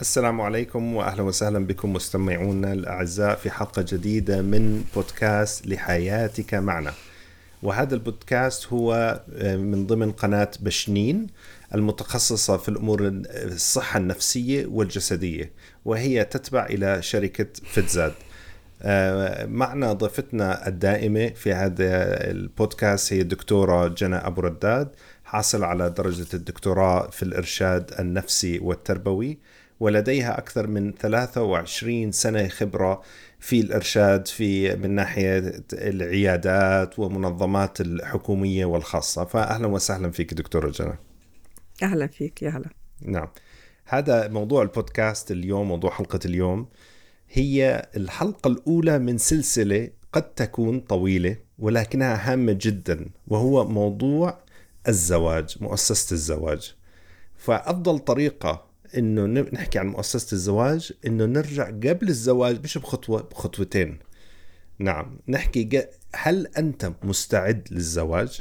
السلام عليكم واهلا وسهلا بكم مستمعونا الأعزاء في حلقة جديدة من بودكاست لحياتك معنا. وهذا البودكاست هو آه، من ضمن قناة بشنين المتخصصة في الأمور الصحة النفسية والجسدية وهي تتبع إلى شركة فيتزاد. آه، معنا ضيفتنا الدائمة في هذا البودكاست هي الدكتورة جنى أبو رداد حاصل على درجة الدكتوراه في الإرشاد النفسي والتربوي ولديها أكثر من 23 سنة خبرة في الإرشاد في من ناحية العيادات ومنظمات الحكومية والخاصة. فأهلا وسهلا فيك دكتورة جنى. أهلا فيك يا هلا. نعم. هذا موضوع البودكاست اليوم موضوع حلقة اليوم. هي الحلقة الأولى من سلسلة قد تكون طويلة ولكنها هامة جدا وهو موضوع الزواج مؤسسة الزواج. فأفضل طريقة إنه نحكي عن مؤسسة الزواج إنه نرجع قبل الزواج مش بخطوة بخطوتين. نعم نحكي هل أنت مستعد للزواج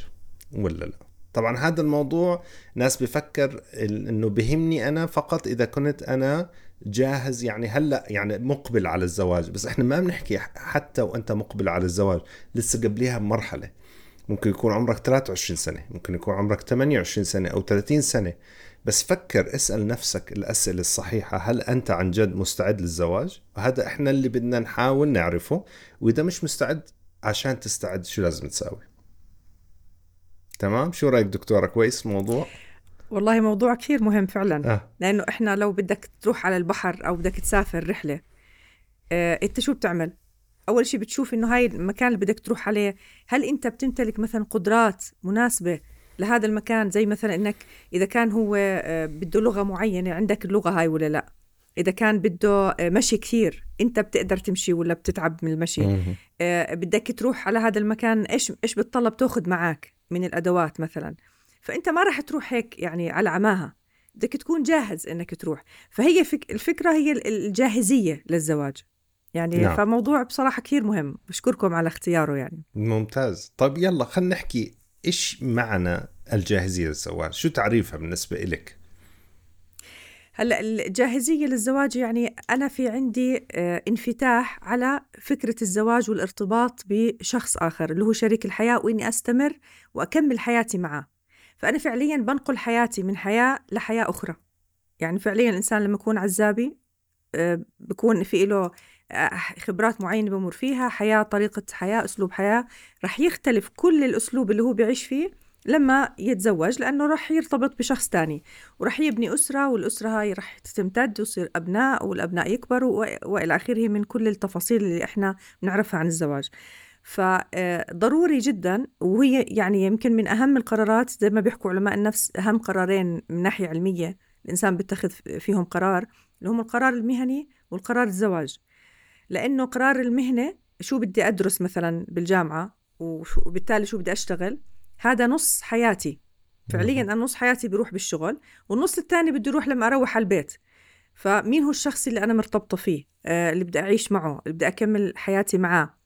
ولا لا؟ طبعا هذا الموضوع ناس بفكر إنه بهمني أنا فقط إذا كنت أنا جاهز يعني هلأ يعني مقبل على الزواج. بس إحنا ما بنحكي حتى وأنت مقبل على الزواج لسه قبلها بمرحلة. ممكن يكون عمرك 23 سنة ممكن يكون عمرك 28 سنة أو 30 سنة. بس فكر اسأل نفسك الأسئلة الصحيحة هل أنت عن جد مستعد للزواج؟ وهذا إحنا اللي بدنا نحاول نعرفه وإذا مش مستعد عشان تستعد شو لازم تساوي؟ تمام؟ شو رأيك دكتورة؟ كويس الموضوع والله موضوع كثير مهم فعلا. آه. لأنه إحنا لو بدك تروح على البحر أو بدك تسافر رحلة آه، أنت شو بتعمل؟ أول شيء بتشوف إنه هاي المكان اللي بدك تروح عليه هل أنت بتمتلك مثلا قدرات مناسبة لهذا المكان زي مثلا إنك إذا كان هو آه، بده لغة معينة عندك اللغة هاي ولا لا؟ إذا كان بده آه، مشي كثير أنت بتقدر تمشي ولا بتتعب من المشي؟ آه بدك تروح على هذا المكان إيش إيش بتطلب تأخذ معك من الأدوات مثلا؟ فأنت ما راح تروح هيك يعني على عماها. بدك تكون جاهز إنك تروح. فهي فك الفكرة هي الجاهزية للزواج. يعني نعم. فموضوع بصراحة كثير مهم. بشكركم على اختياره يعني. ممتاز. طيب يلا خلينا نحكي إيش معنى الجاهزية للزواج؟ شو تعريفها بالنسبة لك؟ هلا الجاهزية للزواج يعني أنا في عندي آه، انفتاح على فكرة الزواج والارتباط بشخص آخر اللي هو شريك الحياة وإني أستمر وأكمل حياتي معه فأنا فعليا بنقل حياتي من حياة لحياة أخرى يعني فعليا الإنسان لما يكون عزابي آه، بكون في له خبرات معينة بمر فيها حياة طريقة حياة أسلوب حياة. رح يختلف كل الأسلوب اللي هو بيعيش فيه لما يتزوج لأنه رح يرتبط بشخص تاني. ورح يبني أسرة والأسرة هاي رح تمتد ويصير أبناء والأبناء يكبروا وإلى آخره من كل التفاصيل اللي إحنا بنعرفها عن الزواج. فضروري جدا وهي يعني يمكن من أهم القرارات زي ما بيحكوا علماء النفس أهم قرارين من ناحية علمية الإنسان بيتخذ فيهم قرار اللي هم القرار المهني والقرار الزواج. لأنه قرار المهنة شو بدي أدرس مثلا بالجامعة وبالتالي شو بدي أشتغل؟ هذا نص حياتي. فعليا أنا نص حياتي بيروح بالشغل والنص الثاني بدي أروح لما أروح على البيت. فمين هو الشخص اللي أنا مرتبطة فيه؟ آه اللي بدي أعيش معه اللي بدي أكمل حياتي معاه.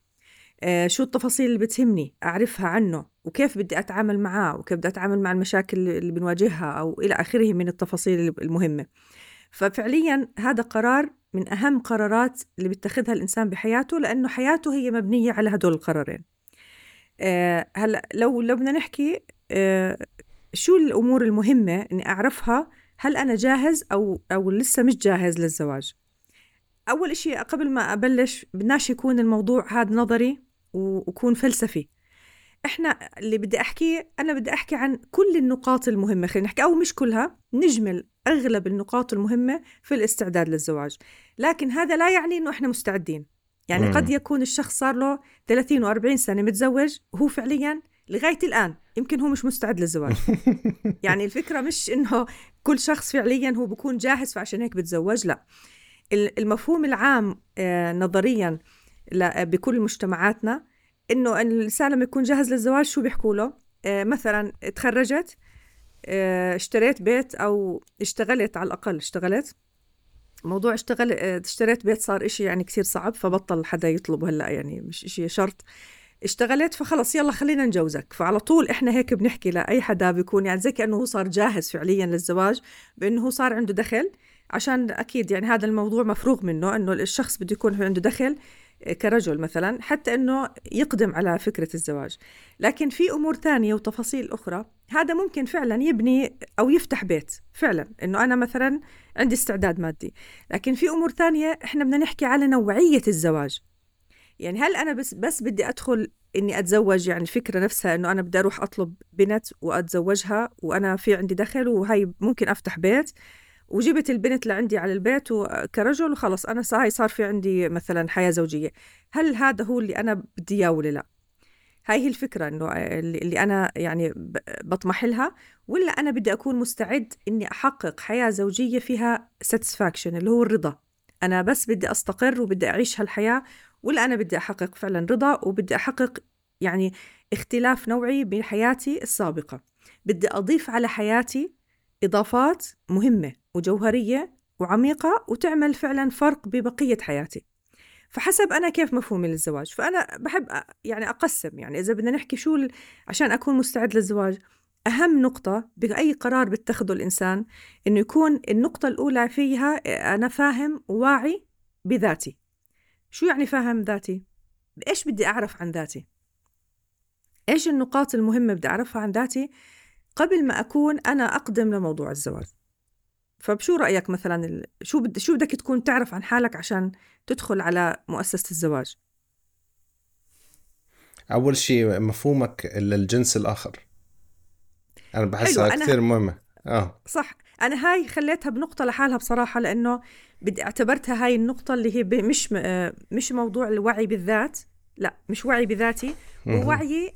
آه شو التفاصيل اللي بتهمني؟ أعرفها عنه. وكيف بدي أتعامل معاه؟ وكيف بدي أتعامل مع المشاكل اللي بنواجهها؟ أو إلى آخره من التفاصيل المهمة. ففعليا هذا قرار من أهم قرارات اللي بيتخذها الإنسان بحياته لأنه حياته هي مبنية على هدول القرارين. أه هلأ لو لو بدنا نحكي أه شو الأمور المهمة إني أعرفها هل أنا جاهز أو أو لسه مش جاهز للزواج؟ أول إشي قبل ما أبلش بدناش يكون الموضوع هذا نظري ويكون فلسفي. إحنا اللي بدي احكيه أنا بدي أحكي عن كل النقاط المهمة. خلينا نحكي أو مش كلها نجمل أغلب النقاط المهمة في الاستعداد للزواج. لكن هذا لا يعني إنه إحنا مستعدين. يعني مم. قد يكون الشخص صار له 30 و40 سنة متزوج وهو فعليا لغاية الآن يمكن هو مش مستعد للزواج. يعني الفكرة مش إنه كل شخص فعليا هو بكون جاهز فعشان هيك بتزوج لا. المفهوم العام آه، نظريا بكل مجتمعاتنا إنه الإنسان لما يكون جاهز للزواج شو بيحكوا له؟ آه مثلا تخرجت آه اشتريت بيت أو اشتغلت على الأقل اشتغلت. موضوع اشتغل آه اشتريت بيت صار إشي يعني كثير صعب فبطل حدا يطلبه هلأ يعني مش إشي شرط. اشتغلت فخلص يلا خلينا نجوزك. فعلى طول إحنا هيك بنحكي لأي حدا بيكون يعني زي كأنه هو صار جاهز فعليا للزواج بأنه هو صار عنده دخل عشان أكيد يعني هذا الموضوع مفروغ منه إنه الشخص بده يكون عنده دخل كرجل مثلا حتى إنه يقدم على فكرة الزواج. لكن في أمور ثانية وتفاصيل أخرى هذا ممكن فعلا يبني أو يفتح بيت فعلا إنه أنا مثلا عندي استعداد مادي. لكن في أمور ثانية إحنا بدنا نحكي على نوعية الزواج. يعني هل أنا بس بس بدي أدخل إني أتزوج يعني الفكرة نفسها إنه أنا بدي أروح أطلب بنت وأتزوجها وأنا في عندي دخل وهي ممكن أفتح بيت؟ وجبت البنت لعندي على البيت كرجل وخلص. أنا هاي صار في عندي مثلا حياة زوجية. هل هذا هو اللي أنا بدي إياه ولا لا؟ هاي هي الفكرة إنه اللي أنا يعني بطمح لها ولا أنا بدي أكون مستعد إني أحقق حياة زوجية فيها ساتسفاكشن اللي هو الرضا. أنا بس بدي أستقر وبدي أعيش هالحياة ولا أنا بدي أحقق فعلا رضا وبدي أحقق يعني اختلاف نوعي بحياتي السابقة. بدي أضيف على حياتي إضافات مهمة. وجوهرية وعميقة وتعمل فعلا فرق ببقية حياتي. فحسب أنا كيف مفهومي للزواج. فأنا بحب يعني أقسم يعني إذا بدنا نحكي شو عشان أكون مستعد للزواج أهم نقطة بأي قرار بتخذه الإنسان إنه يكون النقطة الأولى فيها أنا فاهم وواعي بذاتي. شو يعني فاهم ذاتي؟ إيش بدي أعرف عن ذاتي؟ إيش النقاط المهمة بدي أعرفها عن ذاتي قبل ما أكون أنا أقدم لموضوع الزواج؟ فبشو رأيك مثلا شو بدك شو بدك تكون تعرف عن حالك عشان تدخل على مؤسسة الزواج؟ أول شيء مفهومك للجنس الآخر. أنا بحسها أنا... كثير مهمة. آه. صح. أنا هاي خليتها بنقطة لحالها بصراحة لأنه بدي اعتبرتها هاي النقطة اللي هي مش مش موضوع الوعي بالذات لا مش وعي بذاتي ووعي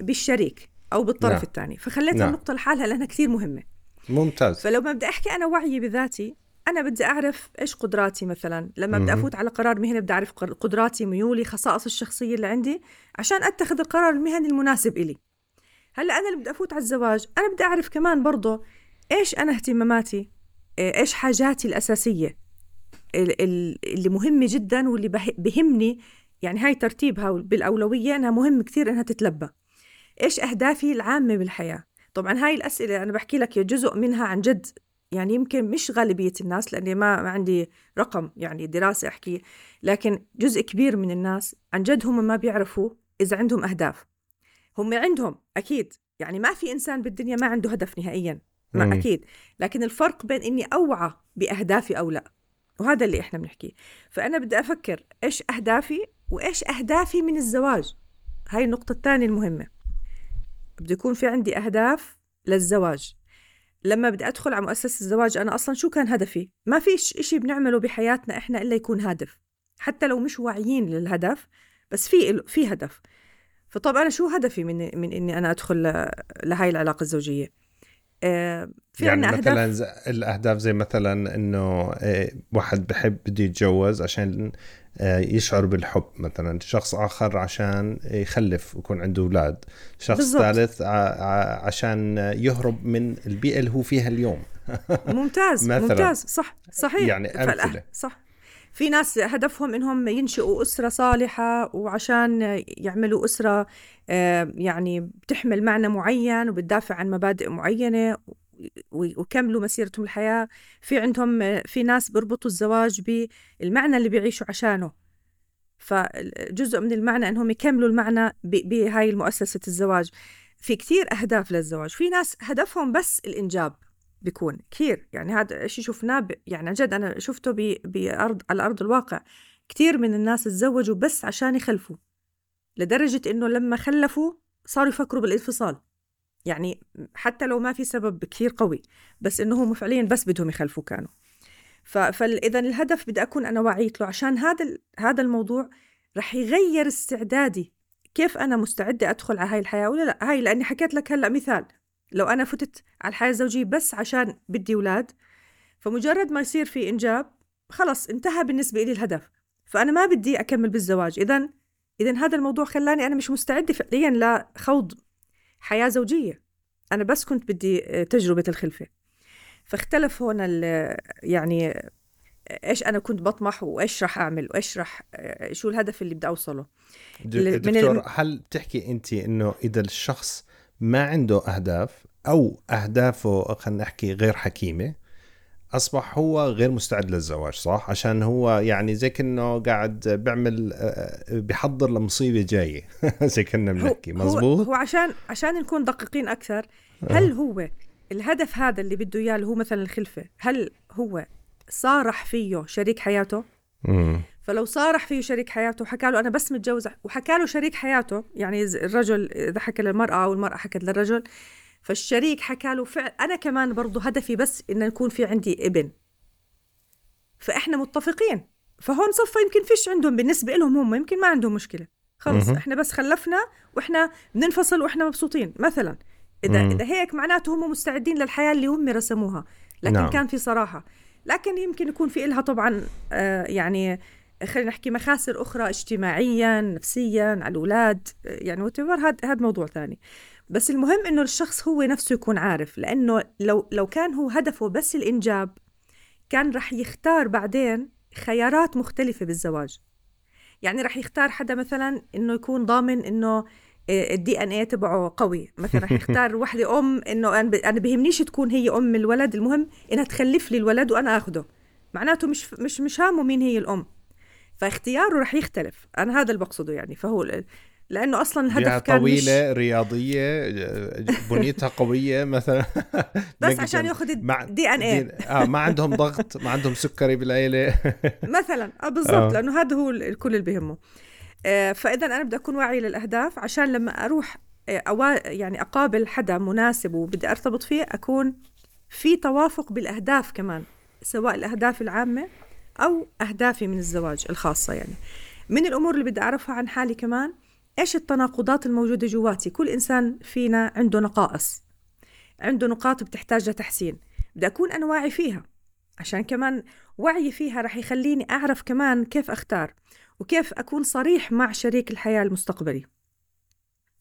بالشريك أو بالطرف نعم. الثاني فخليتها نعم. النقطة لحالها لأنها كثير مهمة. ممتاز. فلو ما بدي أحكي أنا وعي بذاتي أنا بدي أعرف إيش قدراتي مثلا. لما بدي أفوت على قرار مهني بدي أعرف قدراتي ميولي خصائص الشخصية اللي عندي عشان أتخذ القرار المهني المناسب إلي. هلأ أنا اللي بدي أفوت على الزواج أنا بدي أعرف كمان برضه إيش أنا اهتماماتي إيش حاجاتي الأساسية اللي مهمة جدا واللي بهمني. يعني هاي ترتيبها بالأولوية أنها مهم كثير أنها تتلبى. إيش أهدافي العامة بالحياة؟ طبعا هاي الأسئلة أنا بحكي لك جزء منها عن جد. يعني يمكن مش غالبية الناس لأني ما, ما عندي رقم يعني دراسة أحكي لكن جزء كبير من الناس عن جد هم ما بيعرفوا إذا عندهم أهداف. هم عندهم أكيد. يعني ما في إنسان بالدنيا ما عنده هدف نهائيا ما مم. أكيد. لكن الفرق بين إني أوعى بأهدافي أو لا وهذا اللي إحنا بنحكيه فأنا بدي أفكر إيش أهدافي وإيش أهدافي من الزواج. هاي النقطة الثانية المهمة. بده يكون في عندي أهداف للزواج. لما بدي أدخل على مؤسسة الزواج أنا أصلا شو كان هدفي؟ ما فيش إشي بنعمله بحياتنا إحنا إلا يكون هدف. حتى لو مش واعيين للهدف بس في في هدف. فطب أنا شو هدفي من من إني أنا أدخل لهاي العلاقة الزوجية؟ آه في يعني مثلا أهداف الأهداف زي مثلا إنه آه، واحد بحب بده يتجوز عشان يشعر بالحب مثلا. شخص آخر عشان يخلف ويكون عنده أولاد. شخص بالزبط. ثالث عشان يهرب من البيئة اللي هو فيها اليوم. ممتاز مثلاً. ممتاز. صح صحيح. يعني أمثلة. صح. في ناس هدفهم إنهم ينشئوا أسرة صالحة وعشان يعملوا أسرة آه، يعني بتحمل معنى معين وبتدافع عن مبادئ معينة. ويكملوا مسيرتهم الحياة. في عندهم في ناس بيربطوا الزواج بالمعنى اللي بيعيشوا عشانه. فجزء من المعنى إنهم يكملوا المعنى بهاي المؤسسة الزواج. في كثير أهداف للزواج. في ناس هدفهم بس الإنجاب بيكون كثير يعني هذا الشيء شفناه يعني عن جد أنا شفته بارض على أرض الواقع. كثير من الناس تزوجوا بس عشان يخلفوا لدرجة إنه لما خلفوا صاروا يفكروا بالانفصال. يعني حتى لو ما في سبب كثير قوي بس إنه هم فعليا بس بدهم يخلفوا كانوا. فاذا الهدف بدي أكون أنا واعيت له عشان هذا هذا الموضوع رح يغير استعدادي كيف أنا مستعدة أدخل على هاي الحياة ولا لأ. هاي لأني حكيت لك هلأ مثال لو أنا فتت على الحياة الزوجية بس عشان بدي أولاد فمجرد ما يصير في إنجاب خلص انتهى بالنسبة لي الهدف. فأنا ما بدي أكمل بالزواج. اذا اذا هذا الموضوع خلاني أنا مش مستعدة فعليا لخوض حياة زوجية. أنا بس كنت بدي آه، تجربة الخلفة. فاختلف هون يعني إيش أنا كنت بطمح وإيش راح أعمل وإيش راح آه، شو الهدف اللي بدي أوصله. دكتور الم... هل بتحكي أنت إنه إذا الشخص ما عنده أهداف أو أهدافه خلينا نحكي غير حكيمة أصبح هو غير مستعد للزواج صح؟ عشان هو يعني زي كأنه قاعد بيعمل آه، بيحضر لمصيبة جاية. زي كنا بنحكي مزبوط هو, هو عشان عشان نكون دقيقين أكثر هل هو الهدف هذا اللي بده إياه اللي هو مثلا الخلفة هل هو صارح فيه شريك حياته؟ مم. فلو صارح فيه شريك حياته وحكى له أنا بس متجوز وحكى له شريك حياته يعني الرجل إذا حكى للمرأة أو المرأة حكت للرجل فالشريك حكى له فعل. أنا كمان برضه هدفي بس إن يكون في عندي ابن. فإحنا متفقين. فهون صفى يمكن فيش عندهم بالنسبة لهم هم يمكن ما عندهم مشكلة. خلص. إحنا بس خلفنا وإحنا بننفصل وإحنا مبسوطين. مثلا إذا مم. إذا هيك معناته هم مستعدين للحياة اللي هم رسموها لكن نعم. كان في صراحة. لكن يمكن يكون في إلها طبعا آه يعني خلينا نحكي مخاسر أخرى اجتماعيا نفسيا على الأولاد آه، يعني وتبر هذا هذا موضوع ثاني. بس المهم إنه الشخص هو نفسه يكون عارف لأنه لو لو كان هو هدفه بس الإنجاب كان رح يختار بعدين خيارات مختلفة بالزواج. يعني رح يختار حدا مثلا إنه يكون ضامن إنه الدي ان اي تبعه قوي. مثلا رح يختار وحدة أم إنه أنا بهمنيش تكون هي أم الولد المهم إنها تخلف لي الولد وأنا آخده. معناته مش مش مش هامه مين هي الأم. فاختياره رح يختلف. أنا هذا اللي بقصده يعني. فهو لأنه أصلا الهدف كان طويلة رياضية ج- بنيتها قوية مثلا مش بس عشان ياخذ مع- ال DNA آه ما عندهم ضغط ما عندهم سكري بالعيلة. مثلا. آه بالضبط آه. لأنه هذا هو ال- الكل اللي بهمه آه فاذا أنا بدي أكون واعي للأهداف عشان لما أروح آه أوا يعني أقابل حدا مناسب وبدي أرتبط فيه أكون في توافق بالأهداف كمان سواء الأهداف العامة أو أهدافي من الزواج الخاصة يعني. من الأمور اللي بدي أعرفها عن حالي كمان إيش التناقضات الموجودة جواتي؟ كل إنسان فينا عنده نقائص عنده نقاط بتحتاج لتحسين بدي أكون أنا واعي فيها عشان كمان وعي فيها رح يخليني أعرف كمان كيف أختار وكيف أكون صريح مع شريك الحياة المستقبلي.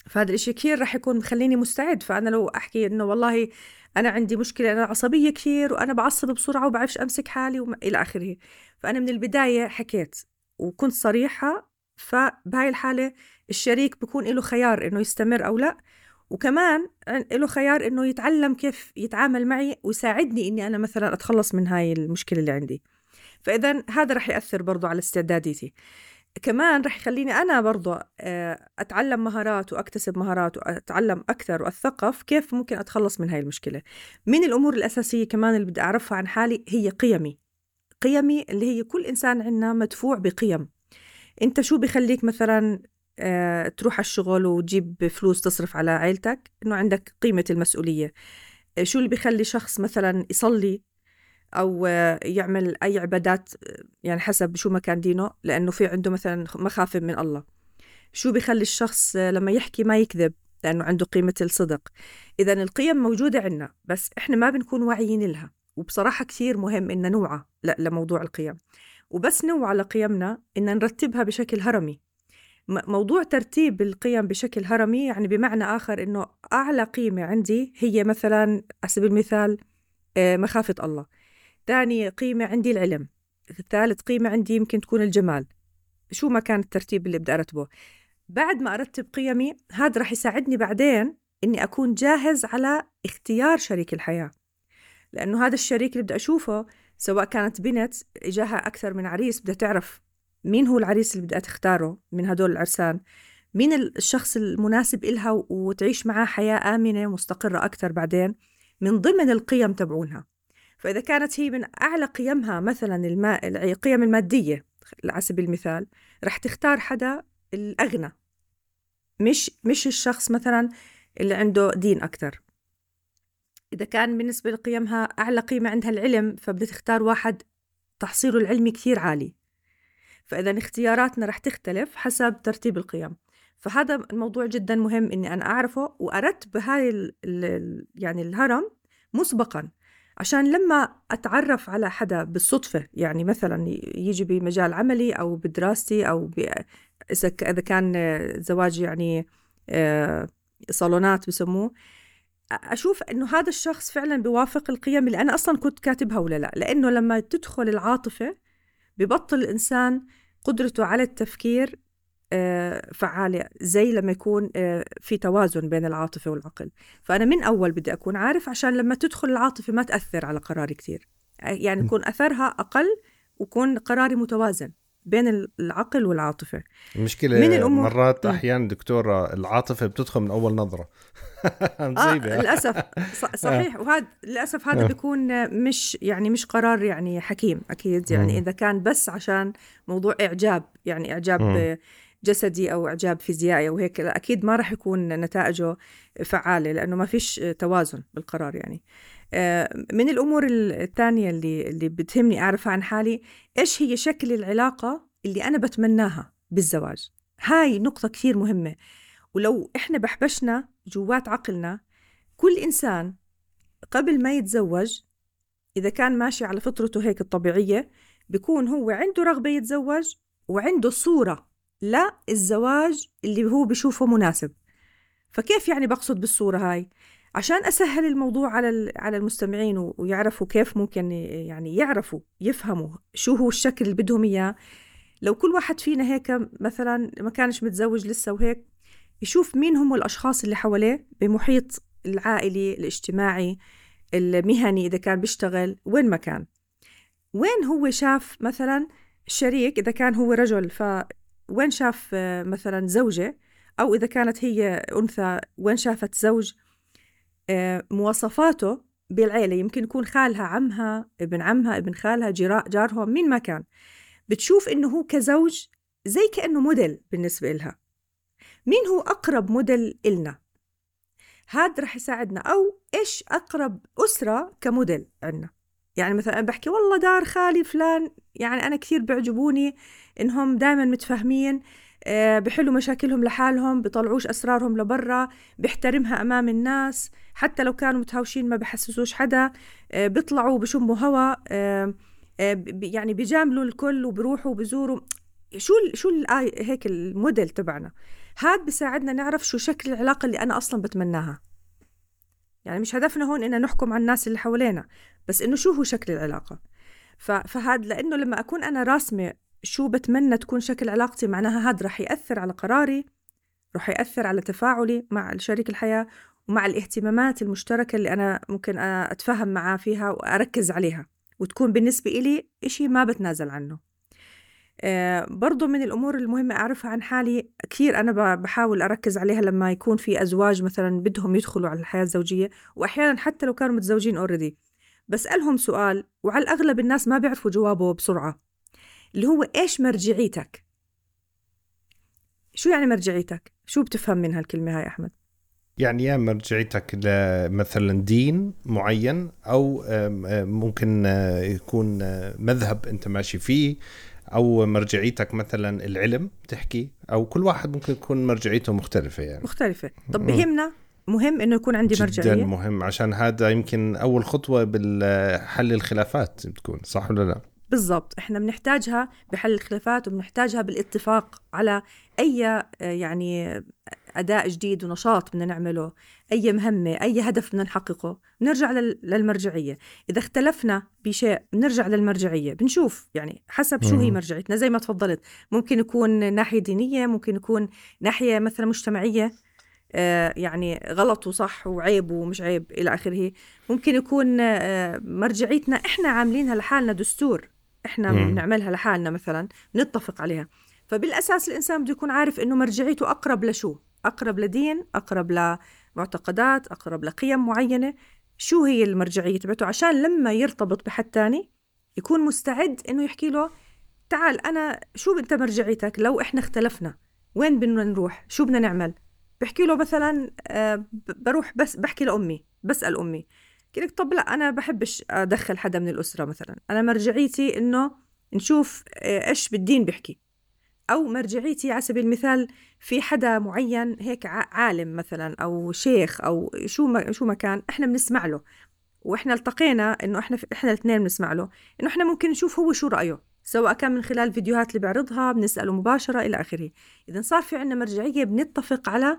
فهذا الإشي كثير رح يكون مخليني مستعد. فأنا لو أحكي إنه والله أنا عندي مشكلة أنا عصبية كثير وأنا بعصب بسرعة وبعرفش أمسك حالي وما إلى آخره. فأنا من البداية حكيت وكنت صريحة فبهاي الحالة الشريك بكون له خيار إنه يستمر أو لا. وكمان له خيار إنه يتعلم كيف يتعامل معي ويساعدني إني أنا مثلا أتخلص من هاي المشكلة اللي عندي. فإذا هذا رح يأثر برضو على استعداديتي كمان رح يخليني أنا برضو آه، أتعلم مهارات وأكتسب مهارات وأتعلم أكثر وأتثقف كيف ممكن أتخلص من هاي المشكلة. من الأمور الأساسية كمان اللي بدي أعرفها عن حالي هي قيمي. قيمي اللي هي كل إنسان عنا مدفوع بقيم. أنت شو بخليك مثلا آه، تروح على الشغل وتجيب فلوس تصرف على عيلتك إنه عندك قيمة المسؤولية. آه، شو اللي بيخلي شخص مثلا يصلي أو آه، يعمل أي عبادات يعني حسب شو ما كان دينه؟ لأنه في عنده مثلا مخافة من الله. شو بيخلي الشخص لما يحكي ما يكذب؟ لأنه عنده قيمة الصدق. إذا القيم موجودة عنا بس إحنا ما بنكون واعيين لها. وبصراحة كثير مهم إن نوعى لموضوع القيم. وبس نوعى لقيمنا إن نرتبها بشكل هرمي. موضوع ترتيب القيم بشكل هرمي يعني بمعنى آخر إنه أعلى قيمة عندي هي مثلا على سبيل المثال آه، مخافة الله. ثاني قيمة عندي العلم. ثالث قيمة عندي يمكن تكون الجمال. شو ما كان الترتيب اللي بدي أرتبه. بعد ما أرتب قيمي هذا رح يساعدني بعدين إني أكون جاهز على اختيار شريك الحياة. لأنه هذا الشريك اللي بدي أشوفه سواء كانت بنت إجاها أكثر من عريس بدها تعرف مين هو العريس اللي بدها تختاره من هدول العرسان مين الشخص المناسب إلها وتعيش معاه حياة آمنة مستقرة أكثر بعدين من ضمن القيم تبعونها. فإذا كانت هي من أعلى قيمها مثلا الماء القيم المادية على سبيل المثال رح تختار حدا الأغنى مش مش الشخص مثلا اللي عنده دين أكثر إذا كان بالنسبة لقيمها أعلى قيمة عندها العلم فبدها تختار واحد تحصيله العلمي كثير عالي. فإذا اختياراتنا رح تختلف حسب ترتيب القيم فهذا الموضوع جدا مهم إني أنا أعرفه وأرتب هاي يعني الهرم مسبقا عشان لما أتعرف على حدا بالصدفة يعني مثلا يجي بمجال عملي أو بدراستي أو. إذا كان زواج يعني آه، صالونات بسموه أشوف إنه هذا الشخص فعلا بيوافق القيم اللي أنا أصلا كنت كاتبها ولا لا لأنه لما تدخل العاطفة ببطل الإنسان قدرته على التفكير آه، فعالة زي لما يكون آه، في توازن بين العاطفة والعقل. فأنا من أول بدي أكون عارف عشان لما تدخل العاطفة ما تأثر على قراري كتير. يعني يكون أثرها أقل ويكون قراري متوازن. بين العقل والعاطفة. المشكلة من الأمور... مرات أحيانا دكتورة العاطفة بتدخل من أول نظرة. مصيبه آه للأسف. صحيح. وهذا للأسف هذا بيكون مش يعني مش قرار يعني حكيم أكيد. يعني إذا كان بس عشان موضوع إعجاب يعني إعجاب جسدي أو إعجاب فيزيائي أو هيك أكيد ما راح يكون نتائجه فعالة لأنه ما فيش توازن بالقرار يعني. آه، من الأمور الثانية اللي اللي بتهمني اعرفها عن حالي إيش هي شكل العلاقة اللي أنا بتمناها بالزواج؟ هاي نقطة كثير مهمة. ولو إحنا بحبشنا جوات عقلنا كل إنسان قبل ما يتزوج إذا كان ماشي على فطرته هيك الطبيعية بيكون هو عنده رغبة يتزوج وعنده صورة للزواج اللي هو بشوفه مناسب. فكيف يعني بقصد بالصورة هاي؟ عشان أسهل الموضوع على على المستمعين ويعرفوا كيف ممكن يعني يعرفوا يفهموا شو هو الشكل اللي بدهم إياه. لو كل واحد فينا هيك مثلا ما كانش متزوج لسه وهيك يشوف مين هم الأشخاص اللي حواليه بمحيط العائلي الاجتماعي المهني إذا كان بيشتغل وين ما كان. وين هو شاف مثلا الشريك إذا كان هو رجل ف وين شاف مثلا زوجة أو إذا كانت هي أنثى وين شافت زوج؟ مواصفاته بالعيلة يمكن يكون خالها عمها ابن عمها ابن خالها جارهم مين ما كان. بتشوف إنه هو كزوج زي كأنه موديل بالنسبة إلها. مين هو أقرب موديل إلنا؟ هذا رح يساعدنا. أو إيش أقرب أسرة كموديل عنا؟ يعني مثلا أنا بحكي والله دار خالي فلان يعني أنا كثير بيعجبوني إنهم دائما متفاهمين. آه، بحلوا مشاكلهم لحالهم بيطلعوش أسرارهم لبرا بيحترمها أمام الناس حتى لو كانوا متهاوشين ما بحسسوش حدا آه، بيطلعوا بشموا هوا آه، يعني بيجاملوا الكل وبروحوا وبزوروا. شو شو هيك الموديل تبعنا؟ هذا بيساعدنا نعرف شو شكل العلاقة اللي أنا أصلا بتمناها. يعني مش هدفنا هون إن نحكم على الناس اللي حوالينا بس إنه شو هو شكل العلاقة. فهذا لأنه لما أكون أنا راسمة شو بتمنى تكون شكل علاقتي معناها هذا رح يأثر على قراري رح يأثر على تفاعلي مع شريك الحياة ومع الاهتمامات المشتركة اللي أنا ممكن أتفاهم معاه فيها وأركز عليها وتكون بالنسبة إلي إشي ما بتنازل عنه. آه برضو من الأمور المهمة أعرفها عن حالي كثير أنا بحاول أركز عليها لما يكون في أزواج مثلا بدهم يدخلوا على الحياة الزوجية وأحيانا حتى لو كانوا متزوجين أوريدي بسألهم سؤال وعلى الأغلب الناس ما بيعرفوا جوابه بسرعة. اللي هو إيش مرجعيتك؟ شو يعني مرجعيتك؟ شو بتفهم من هالكلمة هاي أحمد؟ يعني يا مرجعيتك لمثلا دين معين أو ممكن آه، يكون آه، مذهب أنت ماشي فيه أو مرجعيتك مثلا العلم تحكي أو كل واحد ممكن يكون مرجعيته مختلفة يعني. مختلفة. طب بهمنا مهم إنه يكون عندي جداً مرجعية؟ جدا مهم عشان هذا يمكن أول خطوة بالحل الخلافات بتكون صح ولا لا؟ بالضبط. إحنا بنحتاجها بحل الخلافات وبنحتاجها بالاتفاق على أي آه، يعني اداء جديد ونشاط بدنا نعمله أي مهمة أي هدف بدنا نحققه. بنرجع للمرجعية. إذا اختلفنا بشيء بنرجع للمرجعية. بنشوف يعني حسب شو هي مرجعيتنا. زي ما تفضلت ممكن يكون ناحية دينية ممكن يكون ناحية مثلا مجتمعية آه، يعني غلط وصح وعيب ومش عيب إلى آخره. ممكن يكون آه، مرجعيتنا إحنا عاملينها لحالنا دستور. إحنا بنعملها لحالنا مثلا نتفق عليها. فبالأساس الإنسان بده يكون عارف إنه مرجعيته أقرب لشو؟ أقرب لدين أقرب لمعتقدات أقرب لقيم معينة. شو هي المرجعية تبعته؟ عشان لما يرتبط بحد تاني يكون مستعد إنه يحكي له تعال أنا شو أنت مرجعيتك؟ لو إحنا اختلفنا وين بدنا نروح؟ شو بدنا نعمل؟ بحكي له مثلا آه، بروح بس بحكي لأمي بسأل أمي. لك طب لا أنا بحبش أدخل حدا من الأسرة مثلا. أنا مرجعيتي إنه نشوف آه، إيش بالدين بيحكي. أو مرجعيتي على سبيل المثال في حدا معين هيك عالم مثلا أو شيخ أو شو ما شو ما كان إحنا بنسمع له. وإحنا التقينا إنه إحنا إحنا الاثنين بنسمع له. إنه إحنا ممكن نشوف هو شو رأيه سواء كان من خلال الفيديوهات اللي بيعرضها بنسأله مباشرة إلى آخره. إذا صار في عندنا مرجعية بنتفق على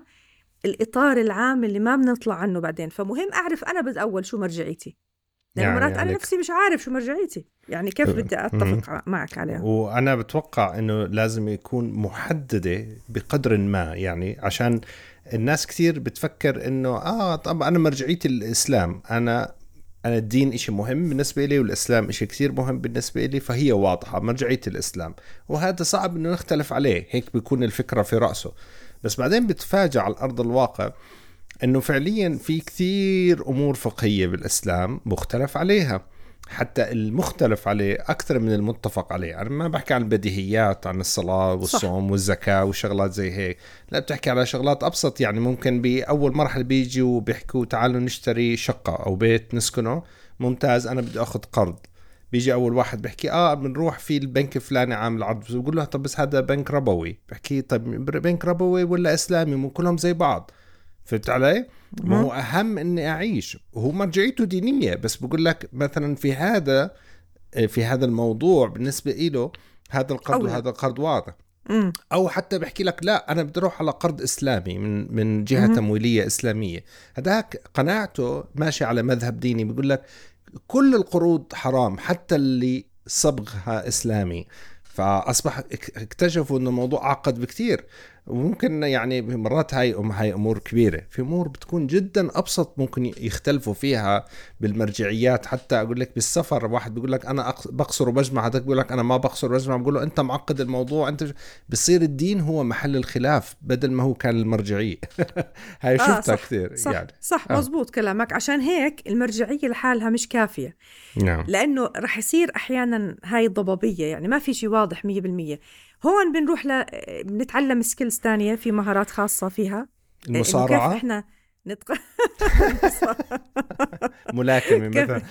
الإطار العام اللي ما بنطلع عنه بعدين. فمهم أعرف أنا بالاول شو مرجعيتي. يعني مرات أنا نفسي مش عارف شو مرجعيتي. يعني كيف بدي أتفق معك عليها. وأنا بتوقع إنه لازم يكون محددة بقدر ما. يعني عشان الناس كثير بتفكر إنه آه طب أنا مرجعيتي الإسلام. أنا أنا الدين إشي مهم بالنسبة لي والإسلام إشي كثير مهم بالنسبة لي فهي واضحة مرجعية الإسلام. وهذا صعب إنه نختلف عليه. هيك بيكون الفكرة في رأسه. بس بعدين بتفاجأ على أرض الواقع إنه فعليا في كثير أمور فقهية بالإسلام مختلف عليها. حتى المختلف عليه أكثر من المتفق عليه. أنا ما بحكي عن البديهيات عن الصلاة والصوم صح. والزكاة وشغلات زي هيك. لا بتحكي على شغلات أبسط. يعني ممكن بأول مرحلة بيجي وبيحكوا تعالوا نشتري شقة أو بيت نسكنه. ممتاز أنا بدي أخذ قرض. بيجي أول واحد بحكي آه بنروح في البنك الفلاني عامل عرض. بقول له طب بس هذا بنك ربوي. بحكي طب بنك ربوي ولا إسلامي؟ مو كلهم زي بعض. فهمت علي؟ ما هو أهم إني أعيش. وهو مرجعيته دينية بس بقول لك مثلا في هذا في هذا الموضوع بالنسبة له هذا القرض وهذا القرض واضح. أو حتى بحكي لك لا أنا بدي أروح على قرض إسلامي من من جهة مم. تمويلية إسلامية. هذاك قناعته ماشي على مذهب ديني. بيقول لك كل القروض حرام حتى اللي صبغها إسلامي. فأصبح اكتشفوا إنه الموضوع اعقد بكثير وممكن يعني مرات هاي أم هاي أمور كبيرة. في أمور بتكون جدا أبسط ممكن يختلفوا فيها بالمرجعيات. حتى أقول لك بالسفر واحد بيقول لك أنا بقصر وبجمع هذاك بيقول لك أنا ما بقصر وبجمع. بقول له أنت معقد الموضوع؟ أنت بصير الدين هو محل الخلاف بدل ما هو كان المرجعية. هاي آه شفتها كثير صح يعني. صح آه. مزبوط كلامك. عشان هيك المرجعية لحالها مش كافية. نعم. لأنه رح يصير أحيانا هاي الضبابية يعني ما في شيء واضح 100% هون بنروح ل بنتعلم سكيلز تانية في مهارات خاصة فيها. المصارعة كيف إحنا نتق... ملاكمة مثلا.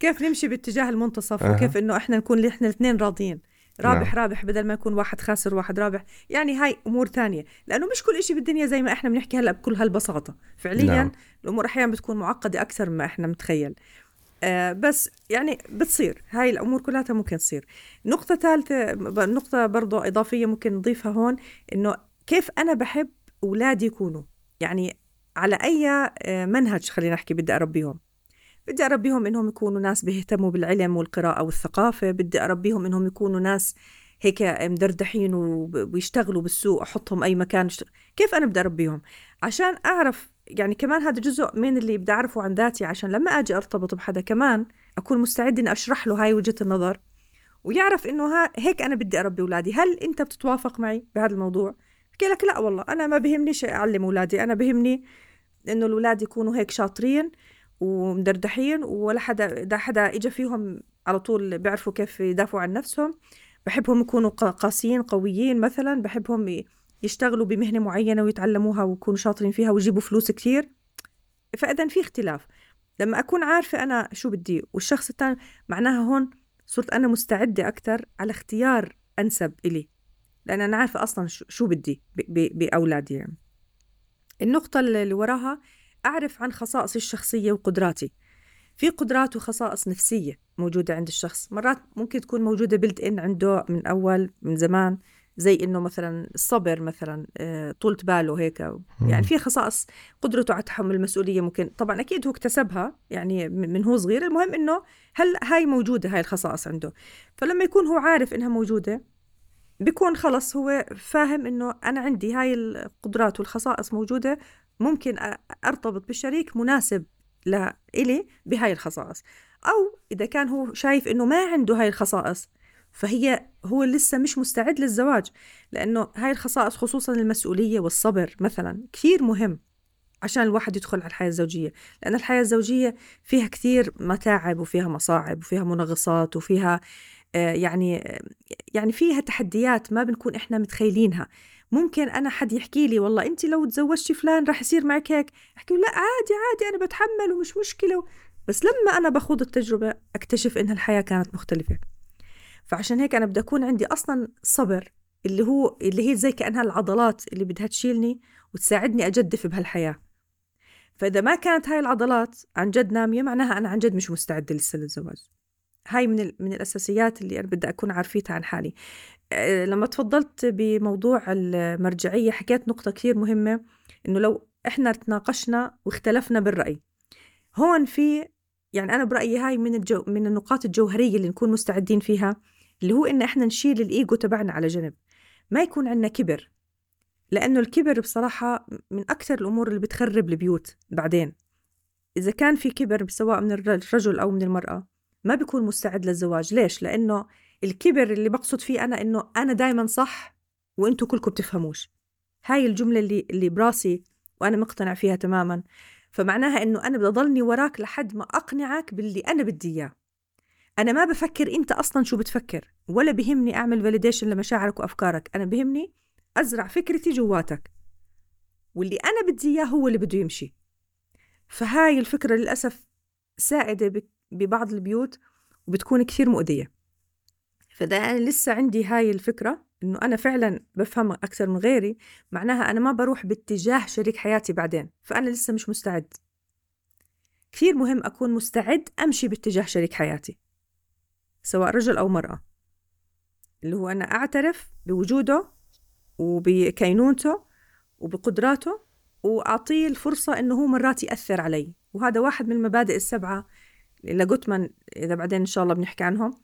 كيف نمشي باتجاه المنتصف أه. وكيف إنه إحنا نكون إحنا الاثنين راضيين. رابح نعم. رابح بدل ما يكون واحد خاسر وواحد رابح. يعني هاي أمور تانية. لأنه مش كل شيء بالدنيا زي ما إحنا بنحكي هلأ بكل هالبساطة. فعليا نعم. الأمور أحيانا بتكون معقدة أكثر مما إحنا متخيل. آه بس يعني بتصير. هاي الأمور كلها ممكن تصير. نقطة ثالثه نقطة برضو إضافية ممكن نضيفها هون إنه كيف أنا بحب أولادي يكونوا؟ يعني على أي آه، منهج خلينا نحكي بدي أربيهم. بدي أربيهم إنهم يكونوا ناس بيهتموا بالعلم والقراءة والثقافة. بدي أربيهم إنهم يكونوا ناس هيك مدردحين وبيشتغلوا بالسوق أحطهم أي مكان كيف أنا بدي أربيهم؟ عشان أعرف يعني كمان هذا جزء من اللي بدي أعرفه عن ذاتي عشان لما أجي أرتبط بحدا كمان أكون مستعد إني أشرح له هاي وجهة النظر ويعرف إنه ها هيك أنا بدي أربي أولادي. هل أنت بتتوافق معي بهذا الموضوع؟ بحكي لك لا والله أنا ما بهمني شيء أعلم أولادي. أنا بهمني إنه الأولاد يكونوا هيك شاطرين ومدردحين ولا حدا إذا حدا إجا فيهم على طول بيعرفوا كيف يدافعوا عن نفسهم. بحبهم يكونوا قاسيين قويين مثلا. بحبهم يشتغلوا بمهنة معينة ويتعلموها ويكونوا شاطرين فيها ويجيبوا فلوس كثير فإذا في اختلاف. لما أكون عارفة أنا شو بدي والشخص الثاني معناها هون صرت أنا مستعدة أكثر على اختيار أنسب إلي. لأن أنا عارفة أصلا شو بدي بأولادي يعني. النقطة اللي وراها أعرف عن خصائصي الشخصية وقدراتي. في قدرات وخصائص نفسية موجودة عند الشخص. مرات ممكن تكون موجودة بلت إن عنده من أول من زمان. زي إنه مثلا الصبر مثلا آه، طولة باله هيك. يعني في خصائص قدرته على تحمل المسؤولية ممكن. طبعا أكيد هو اكتسبها يعني من هو صغير. المهم إنه هل هاي موجودة هاي الخصائص عنده. فلما يكون هو عارف إنها موجودة بيكون خلص هو فاهم إنه أنا عندي هاي القدرات والخصائص موجودة ممكن أرتبط بالشريك مناسب لإلي بهاي الخصائص. أو إذا كان هو شايف إنه ما عنده هاي الخصائص فهي هو لسه مش مستعد للزواج لأنه هاي الخصائص خصوصا المسؤولية والصبر مثلا كثير مهم عشان الواحد يدخل على الحياة الزوجية لأن الحياة الزوجية فيها كثير متاعب وفيها مصاعب وفيها منغصات وفيها آه، يعني يعني فيها تحديات ما بنكون إحنا متخيلينها. ممكن أنا حد يحكي لي والله أنت لو تزوجتي فلان راح يصير معك هيك؟ أحكي لا عادي عادي أنا بتحمل ومش مشكلة بس لما أنا بخوض التجربة أكتشف إن الحياة كانت مختلفة. فعشان هيك أنا بدي أكون عندي أصلا صبر اللي هو اللي هي زي كأنها العضلات اللي بدها تشيلني وتساعدني أجدف بهالحياة. فإذا ما كانت هاي العضلات عن جد نامية معناها أنا عن جد مش مستعدة لسه للزواج. هاي من من الأساسيات اللي أنا بدي أكون عارفيتها عن حالي. أه، لما تفضلت بموضوع المرجعية حكيت نقطة كثير مهمة إنه لو إحنا تناقشنا واختلفنا بالرأي. هون في يعني أنا برأيي هاي من الجو من النقاط الجوهرية اللي نكون مستعدين فيها. اللي هو إن إحنا نشيل الإيجو تبعنا على جنب. ما يكون عندنا كبر لأنه الكبر بصراحة من أكثر الأمور اللي بتخرب البيوت بعدين. إذا كان في كبر سواء من الرجل أو من المرأة ما بيكون مستعد للزواج. ليش؟ لأنه الكبر اللي بقصد فيه أنا إنه أنا دايما صح وإنتوا كلكم بتفهموش. هاي الجملة اللي, اللي براسي وأنا مقتنع فيها تماما. فمعناها إنه أنا بدي أضلني وراك لحد ما أقنعك باللي أنا بدي إياه. أنا ما بفكر أنت أصلا شو بتفكر ولا بهمني أعمل فاليديشن لمشاعرك وأفكارك. أنا بهمني أزرع فكرتي جواتك. واللي أنا بدي إياه هو اللي بده يمشي. فهاي الفكرة للأسف سائدة ببعض البيوت وبتكون كثير مؤذية. فده أنا لسه عندي هاي الفكرة إنه أنا فعلا بفهم أكثر من غيري. معناها أنا ما بروح باتجاه شريك حياتي بعدين فأنا لسه مش مستعد. كثير مهم أكون مستعد أمشي باتجاه شريك حياتي. سواء رجل أو مرأة. اللي هو أنا أعترف بوجوده وبكينونته وبقدراته وأعطيه الفرصة إنه هو مرات يأثر علي. وهذا واحد من المبادئ السبعة لجوتمان إذا بعدين إن شاء الله بنحكي عنهم.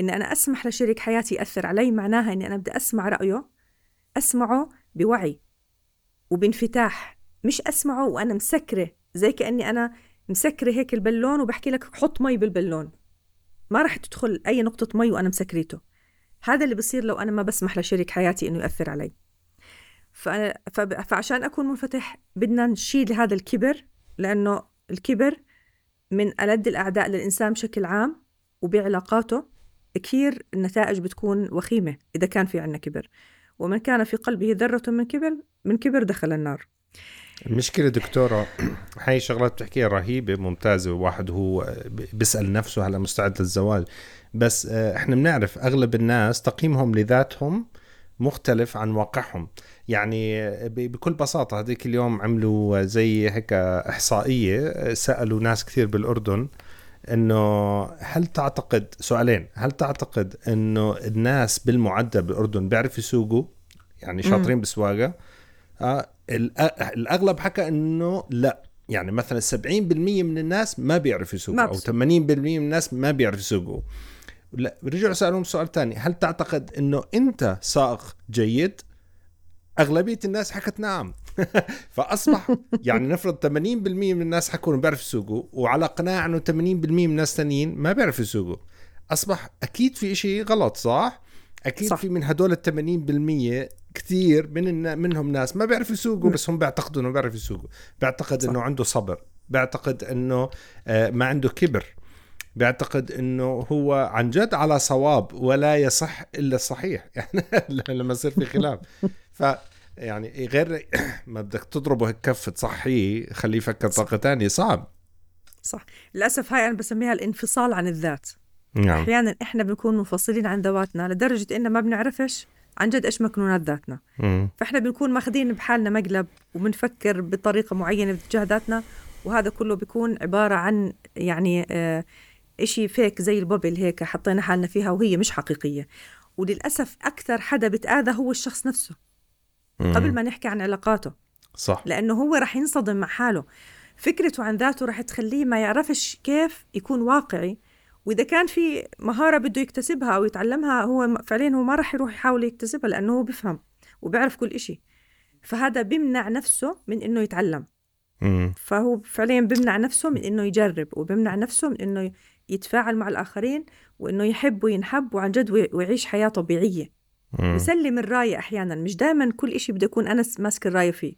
إن أنا أسمح لشريك حياتي يأثر علي معناها إني أنا بدي أسمع رأيه أسمعه بوعي وبانفتاح. مش أسمعه وأنا مسكرة زي كأني أنا مسكرة هيك البلون وبحكي لك حط مي بالبلون ما راح تدخل أي نقطة مي وأنا مسكريته. هذا اللي بصير لو أنا ما بسمح لشريك حياتي إنه يأثر علي. فأنا فعشان أكون منفتح بدنا نشيل هذا الكبر لأنه الكبر من ألد الأعداء للإنسان بشكل عام وبعلاقاته كثير النتائج بتكون وخيمة إذا كان في عنا كبر. ومن كان في قلبه ذرة من كبر من كبر دخل النار. المشكلة دكتورة هاي شغلات بتحكيها رهيبة ممتازة واحد هو بيسأل نفسه هلا مستعد للزواج. بس آه، إحنا بنعرف أغلب الناس تقييمهم لذاتهم مختلف عن واقعهم. يعني بكل بساطة هذيك اليوم عملوا زي هيك إحصائية سألوا ناس كثير بالأردن إنه هل تعتقد سؤالين هل تعتقد إنه الناس بالمعدل بالأردن بيعرفوا يسوقوا؟ يعني شاطرين بالسواقه آه الأغلب حكى إنه لا. يعني مثلا 70% من الناس ما بيعرفوا يسوقوا أو 80% من الناس ما بيعرفوا يسوقوا. لا رجعوا سألوهم سؤال ثاني هل تعتقد إنه أنت سائق جيد؟ أغلبية الناس حكت نعم. فأصبح يعني نفرض 80% من الناس حكوا إنه بيعرفوا يسوقوا وعلى قناعة إنه 80% من الناس ثانيين ما بيعرفوا يسوقوا. أصبح أكيد في شيء غلط صح؟ أكيد صح. في من هدول ال 80% كثير من منهم ناس ما بيعرفوا يسوقوا بس هم بيعتقدوا إنه بيعرف يسوقوا. بيعتقد إنه عنده صبر. بيعتقد إنه آه، ما عنده كبر. بيعتقد إنه هو عن جد على صواب ولا يصح إلا الصحيح. يعني لما يصير في خلاف. ف يعني غير ما بدك تضربه هيك كف تصحيه خليه يفكر طاقة ثانية صعب. صح. للأسف هاي أنا بسميها الانفصال عن الذات. نعم. أحيانا إحنا بنكون منفصلين عن ذواتنا لدرجة ان ما بنعرفش عن جد إيش مكنونات ذاتنا. مم. فإحنا بنكون ماخذين بحالنا مقلب وبنفكر بطريقة معينة باتجاه ذاتنا وهذا كله بيكون عبارة عن يعني آه إشي فيك زي البوبل هيك حطينا حالنا فيها وهي مش حقيقية. وللأسف أكثر حدا بتآذى هو الشخص نفسه قبل ما نحكي عن علاقاته. صح. لأنه هو رح ينصدم مع حاله. فكرته عن ذاته رح تخليه ما يعرفش كيف يكون واقعي وإذا كان في مهارة بده يكتسبها أو يتعلمها هو فعليا هو ما رح يروح يحاول يكتسبها لأنه هو بفهم وبيعرف كل إشي. فهذا بيمنع نفسه من إنه يتعلم. مم. فهو فعليا بيمنع نفسه من إنه يجرب وبيمنع نفسه من إنه يتفاعل مع الآخرين وإنه يحب وينحب وعن جد ويعيش حياة طبيعية. يسلم الراية أحيانا. مش دائما كل إشي بدي أكون أنا ماسك الراية فيه.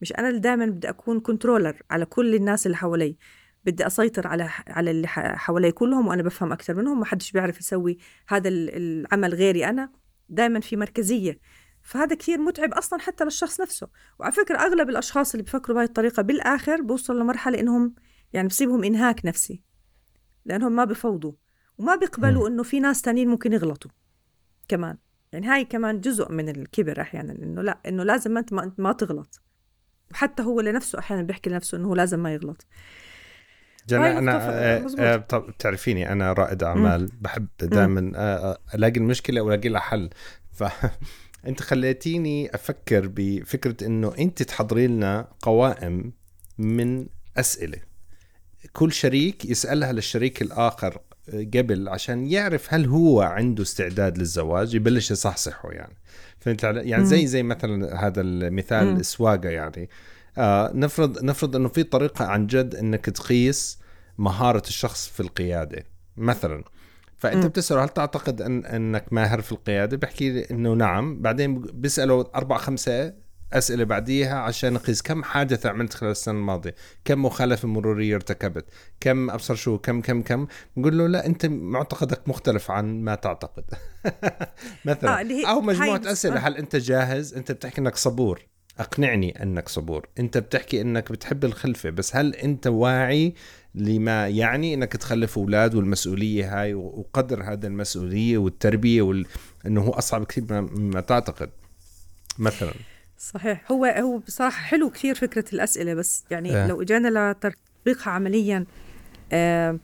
مش أنا اللي دائما بدي أكون كنترولر على كل الناس اللي حوالي. بدي أسيطر على على اللي حوالي كلهم وأنا بفهم أكثر منهم ما حدش بيعرف يسوي هذا العمل غيري أنا. دائما في مركزية. فهذا كثير متعب أصلا حتى للشخص نفسه. وعلى فكرة أغلب الأشخاص اللي بفكروا بهاي الطريقة بالآخر بوصلوا لمرحلة إنهم يعني بصيبهم إنهاك نفسي. لأنهم ما بفوضوا. وما بيقبلوا إنه في ناس تانيين ممكن يغلطوا كمان. يعني هاي كمان جزء من الكبر أحيانا إنه لا إنه لازم ما, ما تغلط. وحتى هو لنفسه أحيانا بيحكي لنفسه إنه هو لازم ما يغلط. جنى أنا آه آه طب بتعرفيني أنا رائد أعمال م. بحب دائما آه ألاقي المشكلة وألاقي لها حل. ف أنت خليتيني أفكر بفكرة إنه أنت تحضري لنا قوائم من أسئلة. كل شريك يسألها للشريك الآخر قبل عشان يعرف هل هو عنده استعداد للزواج يبلش يصحصحه يعني. فهمت يعني زي زي مثلا هذا المثال السواقة يعني. آه نفرض نفرض إنه في طريقة عن جد إنك تقيس مهارة الشخص في القيادة مثلا. فأنت. بتسأله هل تعتقد أن إنك ماهر في القيادة؟ بحكي لي إنه نعم. بعدين بيساله أربع خمسة أسئلة بعديها عشان نقيس كم حادث عملت خلال السنة الماضية. كم مخالفة مرورية ارتكبت؟ كم أبصر شو؟ كم كم كم؟ بقول له لا أنت معتقدك مختلف عن ما تعتقد. مثلا. آه، أو مجموعة أسئلة. آه. هل أنت جاهز؟ أنت بتحكي إنك صبور. أقنعني أنك صبور. أنت بتحكي أنك بتحب الخلفة بس هل أنت واعي لما يعني أنك تخلف أولاد والمسؤولية هاي وقدر هذا المسؤولية والتربية وال... إنه هو أصعب كثير ما, ما تعتقد؟ مثلا. صحيح. هو هو بصراحة حلو كثير فكرة الأسئلة بس يعني آه. لو إجانا لتطبيقها عمليا آه،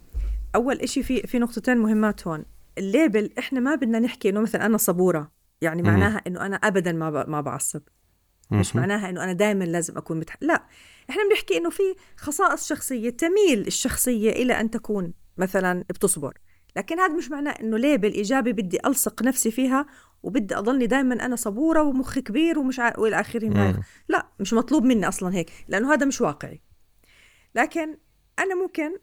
أول إشي في في نقطتين مهمات هون. الليبل إحنا ما بدنا نحكي إنه مثلا أنا صبورة يعني. معناها إنه أنا أبدا ما ما بعصب. مش. معناها إنه أنا دائما لازم أكون متح... لا إحنا بنحكي إنه في خصائص شخصية تميل الشخصية إلى أن تكون مثلا بتصبر لكن هذا مش معناه إنه ليبل إيجابي بدي ألصق نفسي فيها وبدي أضلني دائما أنا صبورة ومخي كبير ومش ع... وإلى مم. لا مش مطلوب مني أصلا هيك لأنه هذا مش واقعي لكن أنا ممكن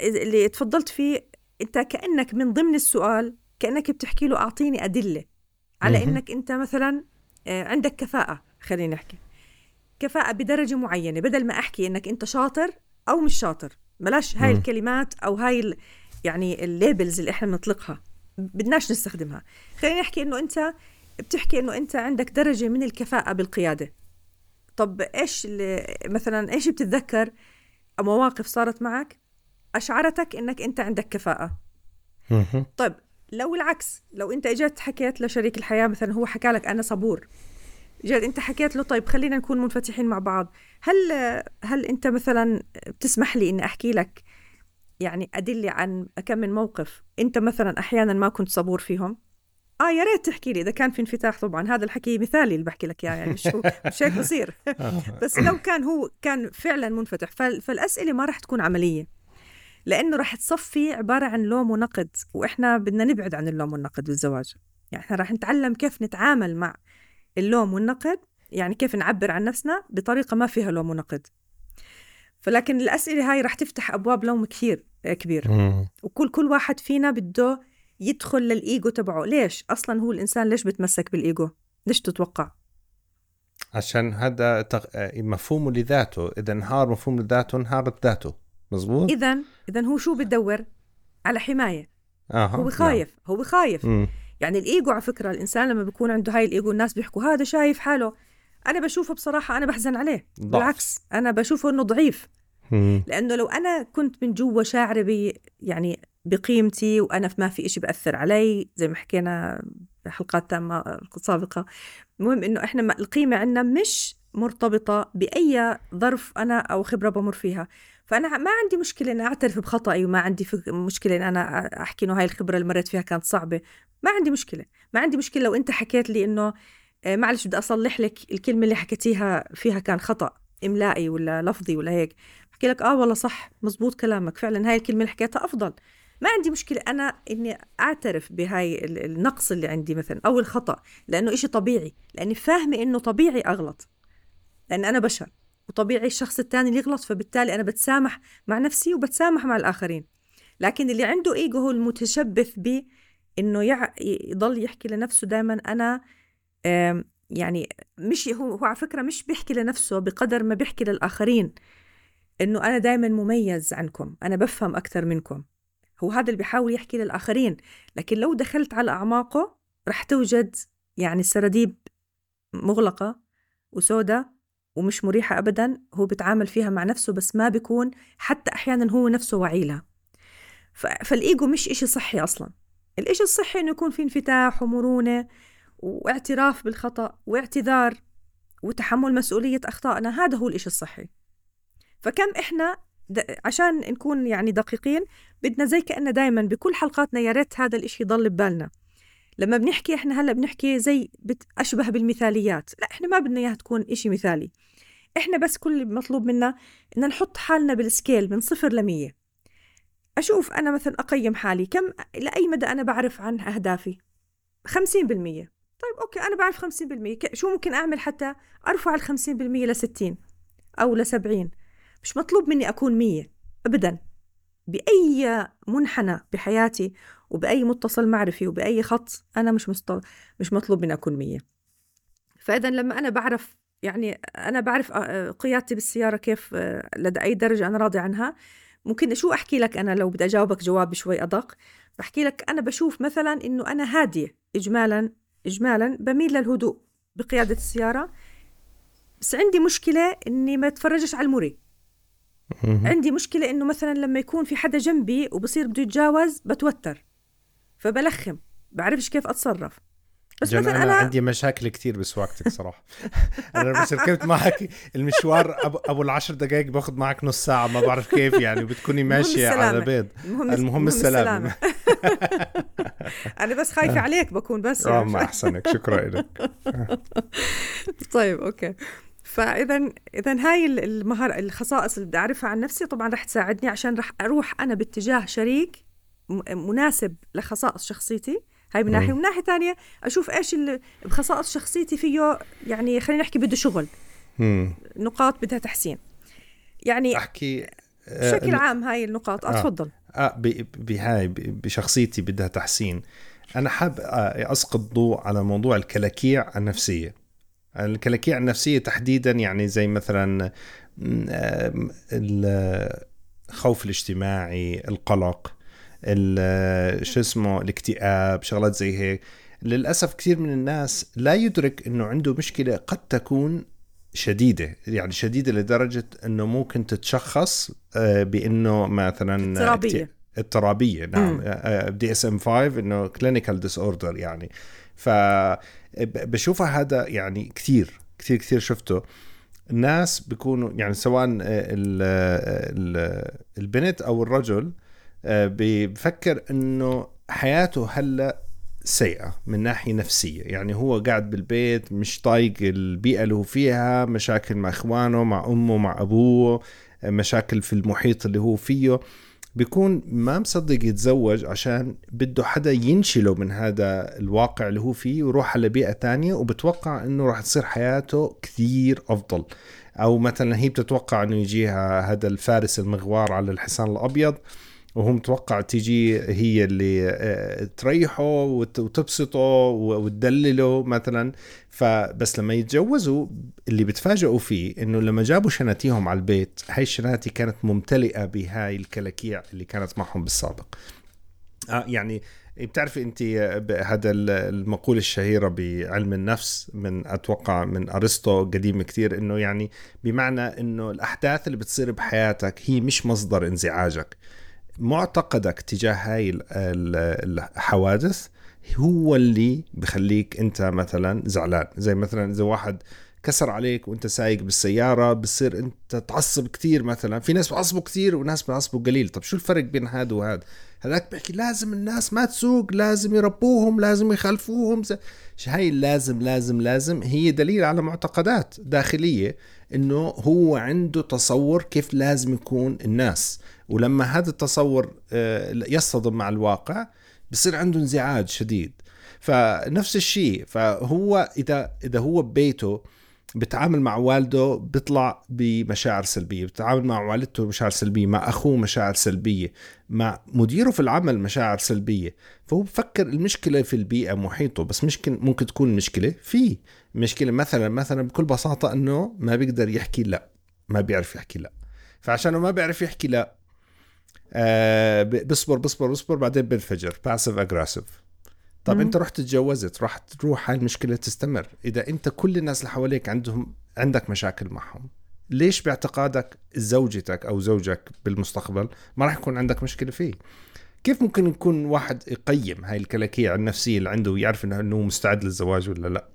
اللي تفضلت فيه أنت كأنك من ضمن السؤال كأنك بتحكي له أعطيني أدلة على. إنك أنت مثلا آه، عندك كفاءة خلينا نحكي كفاءة بدرجة معينة بدل ما أحكي إنك أنت شاطر أو مش شاطر. بلاش هاي. الكلمات أو هاي ال- يعني ال labels اللي إحنا بنطلقها. بدناش نستخدمها. خلينا نحكي إنه انت بتحكي إنه أنت عندك درجة من الكفاءة بالقيادة. طب إيش اللي مثلا إيش بتتذكر مواقف صارت معك؟ أشعرتك إنك أنت عندك كفاءة. مهم. طيب لو العكس لو أنت اجيت حكيت لشريك الحياة مثلا هو حكى لك أنا صبور. جد انت حكيت له طيب خلينا نكون منفتحين مع بعض. هل هل انت مثلا بتسمح لي إني أحكي لك يعني ادله عن كم من موقف أنت مثلا أحيانا ما كنت صبور فيهم؟ آه يا ريت تحكي لي إذا كان في انفتاح طبعا. هذا الحكي مثالي اللي بحكي لك إياه يعني مش هو مش هيك بصير. بس لو كان هو كان فعلا منفتح فال- فالأسئلة ما راح تكون عملية لأنه راح تصفي عبارة عن لوم ونقد وإحنا بدنا نبعد عن اللوم والنقد بالزواج يعني إحنا راح نتعلم كيف نتعامل مع اللوم والنقد يعني كيف نعبر عن نفسنا بطريقة ما فيها لوم ونقد. فلكن الأسئلة هاي راح تفتح أبواب لوم كثير آه، كبير. مم. وكل كل واحد فينا بده يدخل للإيجو تبعه. ليش؟ أصلا هو الإنسان ليش بتمسك بالإيجو؟ ليش تتوقع؟ عشان هذا تغ... آه، مفهومه لذاته. إذا انهار مفهوم لذاته انهارت ذاته مزبوط؟ اذا اذا هو شو بدور على حماية. آه. هو خايف هو خايف مم. يعني الإيجو على فكرة الإنسان لما بيكون عنده هاي الإيجو الناس بيحكوا هذا شايف حاله. أنا بشوفه بصراحة أنا بحزن عليه. ضعف. بالعكس أنا بشوفه إنه ضعيف. مم. لأنه لو أنا كنت من جوا شاعرة ب يعني بقيمتي وأنا ما في إشي بأثر علي زي ما حكينا بحلقات تامة سابقة. المهم إنه إحنا القيمة عندنا مش مرتبطة بأي ظرف أنا أو خبرة بمر فيها. فأنا ما عندي مشكلة إن أعترف بخطئي وما عندي مشكلة إن أنا أحكي إنه هاي الخبرة اللي مريت فيها كانت صعبة. ما عندي مشكلة. ما عندي مشكلة لو أنت حكيت لي إنه آه، معلش بدي أصلح لك الكلمة اللي حكيتيها فيها كان خطأ إملائي ولا لفظي ولا هيك. بحكي لك آه والله صح مزبوط كلامك فعلا هاي الكلمة اللي حكيتها أفضل. ما عندي مشكلة أنا إني أعترف بهاي ال- النقص اللي عندي مثلا أو الخطأ لأنه إشي طبيعي لأني فاهمة إنه طبيعي أغلط. لأن أنا بشر. وطبيعي الشخص الثاني اللي يغلط فبالتالي أنا بتسامح مع نفسي وبتسامح مع الآخرين. لكن اللي عنده إيجو هو المتشبث ب يع... يضل يحكي لنفسه دائما أنا آم، يعني مش هو هو على فكرة مش بيحكي لنفسه بقدر ما بيحكي للآخرين إنه أنا دائما مميز عنكم أنا بفهم أكثر منكم. هو هذا اللي بيحاول يحكي للآخرين. لكن لو دخلت على أعماقه رح توجد يعني سراديب مغلقة وسوداء ومش مريحة ابدا هو بيتعامل فيها مع نفسه بس ما بيكون حتى أحيانا هو نفسه واعي لها ف- فالإيجو مش إشي صحي أصلا. الإشي الصحي إنه يكون في انفتاح ومرونة واعتراف بالخطأ واعتذار وتحمل مسؤولية أخطائنا هذا هو الإشي الصحي. فكم إحنا د... عشان نكون يعني دقيقين بدنا زي كأننا دائما بكل حلقاتنا يا ريت هذا الإشي يضل ببالنا. لما بنحكي إحنا هلأ بنحكي زي. أشبه بالمثاليات. لا إحنا ما بدنا إياها تكون إشي مثالي. إحنا بس كل اللي مطلوب منا ان نحط حالنا بال scale من صفر لمية. أشوف أنا مثلا أقيم حالي كم لأي مدى أنا بعرف عن أهدافي؟ خمسين بالمية. طيب أوكي أنا بعرف خمسين بالمية. ك- شو ممكن أعمل حتى أرفع الخمسين بالمية لستين أو لسبعين مش مطلوب مني أكون مية أبدا. بأي منحنى بحياتي وبأي متصل معرفي وبأي خط أنا مش مست... مش مطلوب مني أكون مية. فإذا لما أنا بعرف يعني أنا بعرف آه، قيادتي بالسيارة كيف آه، لدى أي درجة أنا راضي عنها. ممكن شو أحكي لك أنا لو بدي أجاوبك جواب شوي أدق؟ بحكي لك أنا بشوف مثلا إنه أنا هادية إجمالا إجمالا بميل للهدوء بقيادة السيارة. بس عندي مشكلة إني ما أتفرجش على المري عندي مشكلة إنه مثلا لما يكون في حدا جنبي وبصير بده يتجاوز بتوتر. فبلخم بعرفش كيف أتصرف. بس مثلا أنا, أنا عندي مشاكل كثير بسواقتك صراحة. أنا بس ركبت معك المشوار أبو العشر دقائق باخذ معك نص ساعة ما بعرف كيف يعني بتكوني ماشية على بيض. المهم, المهم السلامة. أنا بس خايفة عليك بكون بس آه ما أحسنك. شكرا لك. طيب أوكي. فاذا اذا هاي المهاره الخصائص اللي بدي أعرفها عن نفسي طبعا رح تساعدني عشان رح أروح أنا باتجاه شريك مناسب لخصائص شخصيتي. هاي من ناحية. ومن ناحية ثانية أشوف إيش بخصائص شخصيتي فيه يعني خلينا نحكي بده شغل. نقاط بدها تحسين. يعني أحكي آه، بشكل عام هاي النقاط. آه. تفضل آه بهاي بشخصيتي بدها تحسين. أنا حاب آه، أسقط ضوء على موضوع الكلاكيع النفسية. الكلاكيع النفسية تحديدا يعني زي مثلا الخوف الاجتماعي القلق. شو اسمه الاكتئاب شغلات زي هيك. للأسف كثير من الناس لا يدرك إنه عنده مشكلة قد تكون شديدة يعني شديدة لدرجة إنه ممكن تتشخص آه، بإنه مثلا اضطرابية. اضطرابية نعم. DSM 5 إنه clinical disorder يعني. ف بشوفها هذا يعني كثير كثير كثير شفته. الناس بيكونوا يعني سواء البنت أو الرجل آه، بفكر إنه حياته هلأ سيئة من ناحية نفسية. يعني هو قاعد بالبيت مش طايق البيئة اللي هو فيها مشاكل مع إخوانه مع أمه مع أبوه مشاكل في المحيط اللي هو فيه. بيكون ما مصدق يتزوج عشان بده حدا ينشله من هذا الواقع اللي هو فيه ويروح على بيئة تانية وبتوقع إنه راح تصير حياته كثير أفضل. أو مثلا هي بتتوقع إنه يجيها هذا الفارس المغوار على الحصان الأبيض. وهو متوقع تيجي هي اللي آه، تريحه وتبسطه وتدلله مثلا. فبس لما يتجوزوا اللي بتفاجئوا فيه إنه لما جابوا شناتيهم على البيت هاي الشناتي كانت ممتلئة بهاي الكلاكيع اللي كانت معهم بالسابق. آه يعني بتعرفي أنت آه، هذا المقولة الشهيرة بعلم النفس من أتوقع من أرسطو قديم كثير إنه يعني بمعنى إنه الأحداث اللي بتصير بحياتك هي مش مصدر انزعاجك. معتقدك تجاه هاي الحوادث هو اللي بخليك انت مثلا زعلان. زي مثلا إذا واحد كسر عليك وانت سايق بالسيارة بصير انت تعصب كثير مثلا. في ناس بيعصبوا كثير وناس بيعصبوا قليل. طب شو الفرق بين هذا وهذا؟ هذاك بيحكي لازم الناس ما تسوق لازم يربوهم لازم يخلفوهم. هاي لازم لازم لازم هي دليل على معتقدات داخلية. إنه هو عنده تصور كيف لازم يكون الناس. ولما هذا التصور آه، يصطدم مع الواقع بصير عنده انزعاج شديد. فنفس الشيء فهو إذا إذا هو ببيته بتعامل مع والده بيطلع بمشاعر سلبية بتعامل مع والدته بمشاعر سلبية مع أخوه مشاعر سلبية مع مديره في العمل مشاعر سلبية. فهو بفكر المشكلة في البيئة محيطه بس ممكن ممكن تكون مشكلة في مشكلة مثلا مثلا بكل بساطة إنه ما بيقدر يحكي لا ما بيعرف يحكي لا. فعشانه ما بيعرف يحكي لا آه بصبر بصبر بصبر بعدين بنفجر passive aggressive طب مم. انت رحت تجوزت راح تروح هاي المشكلة تستمر. إذا انت كل الناس اللي حواليك عندهم عندك مشاكل معهم ليش باعتقادك زوجتك أو زوجك بالمستقبل ما راح يكون عندك مشكلة فيه؟ كيف ممكن يكون واحد يقيم هاي الكلاكيع النفسية اللي عنده ويعرف انه مستعد للزواج ولا لا؟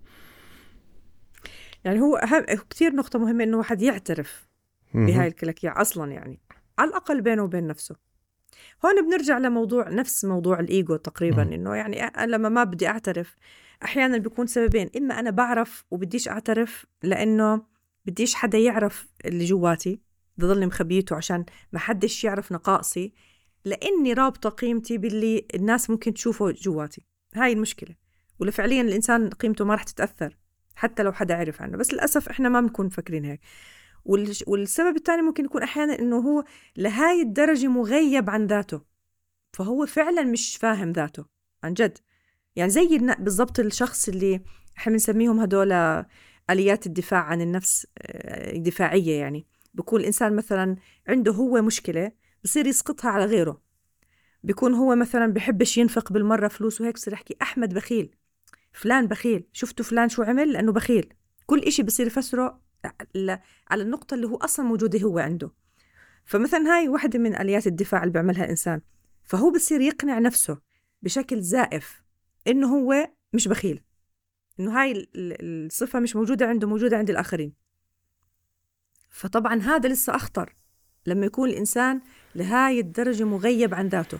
يعني هو كثير نقطة مهمة إنه واحد يعترف بهاي الكلاكيع أصلا يعني على الأقل بينه وبين نفسه. هون بنرجع لموضوع نفس موضوع الإيجو تقريبا إنه يعني لما ما بدي أعترف أحيانا بيكون سببين إما أنا بعرف وبديش أعترف لأنه بديش حدا يعرف اللي جواتي بضلني مخبيته عشان ما حدش يعرف نقائصي لأني رابطة قيمتي باللي الناس ممكن تشوفه جواتي. هاي المشكلة. ولا فعليا الإنسان قيمته ما راح تتأثر حتى لو حدا عرف عنه. بس للأسف إحنا ما بنكون مفكرين هيك. والسبب الثاني ممكن يكون أحيانا إنه هو لهاي الدرجة مغيب عن ذاته. فهو فعلا مش فاهم ذاته عن جد. يعني زي بالضبط الشخص اللي إحنا بنسميهم هدول آليات الدفاع عن النفس آه، دفاعيه يعني. بكون الإنسان مثلا عنده هو مشكلة بصير يسقطها على غيره. بيكون هو مثلا بحبش ينفق بالمرة فلوس وهيك بصير يحكي أحمد بخيل فلان بخيل شفتوا فلان شو عمل؟ لأنه بخيل. كل إشي بصير يفسره على النقطة اللي هو أصلا موجودة هو عنده. فمثلا هاي واحدة من آليات الدفاع اللي بيعملها الإنسان فهو بصير يقنع نفسه بشكل زائف إنه هو مش بخيل إنه هاي الصفة مش موجودة عنده موجودة عند الآخرين. فطبعا هذا لسه أخطر لما يكون الإنسان لهاي الدرجة مغيب عن ذاته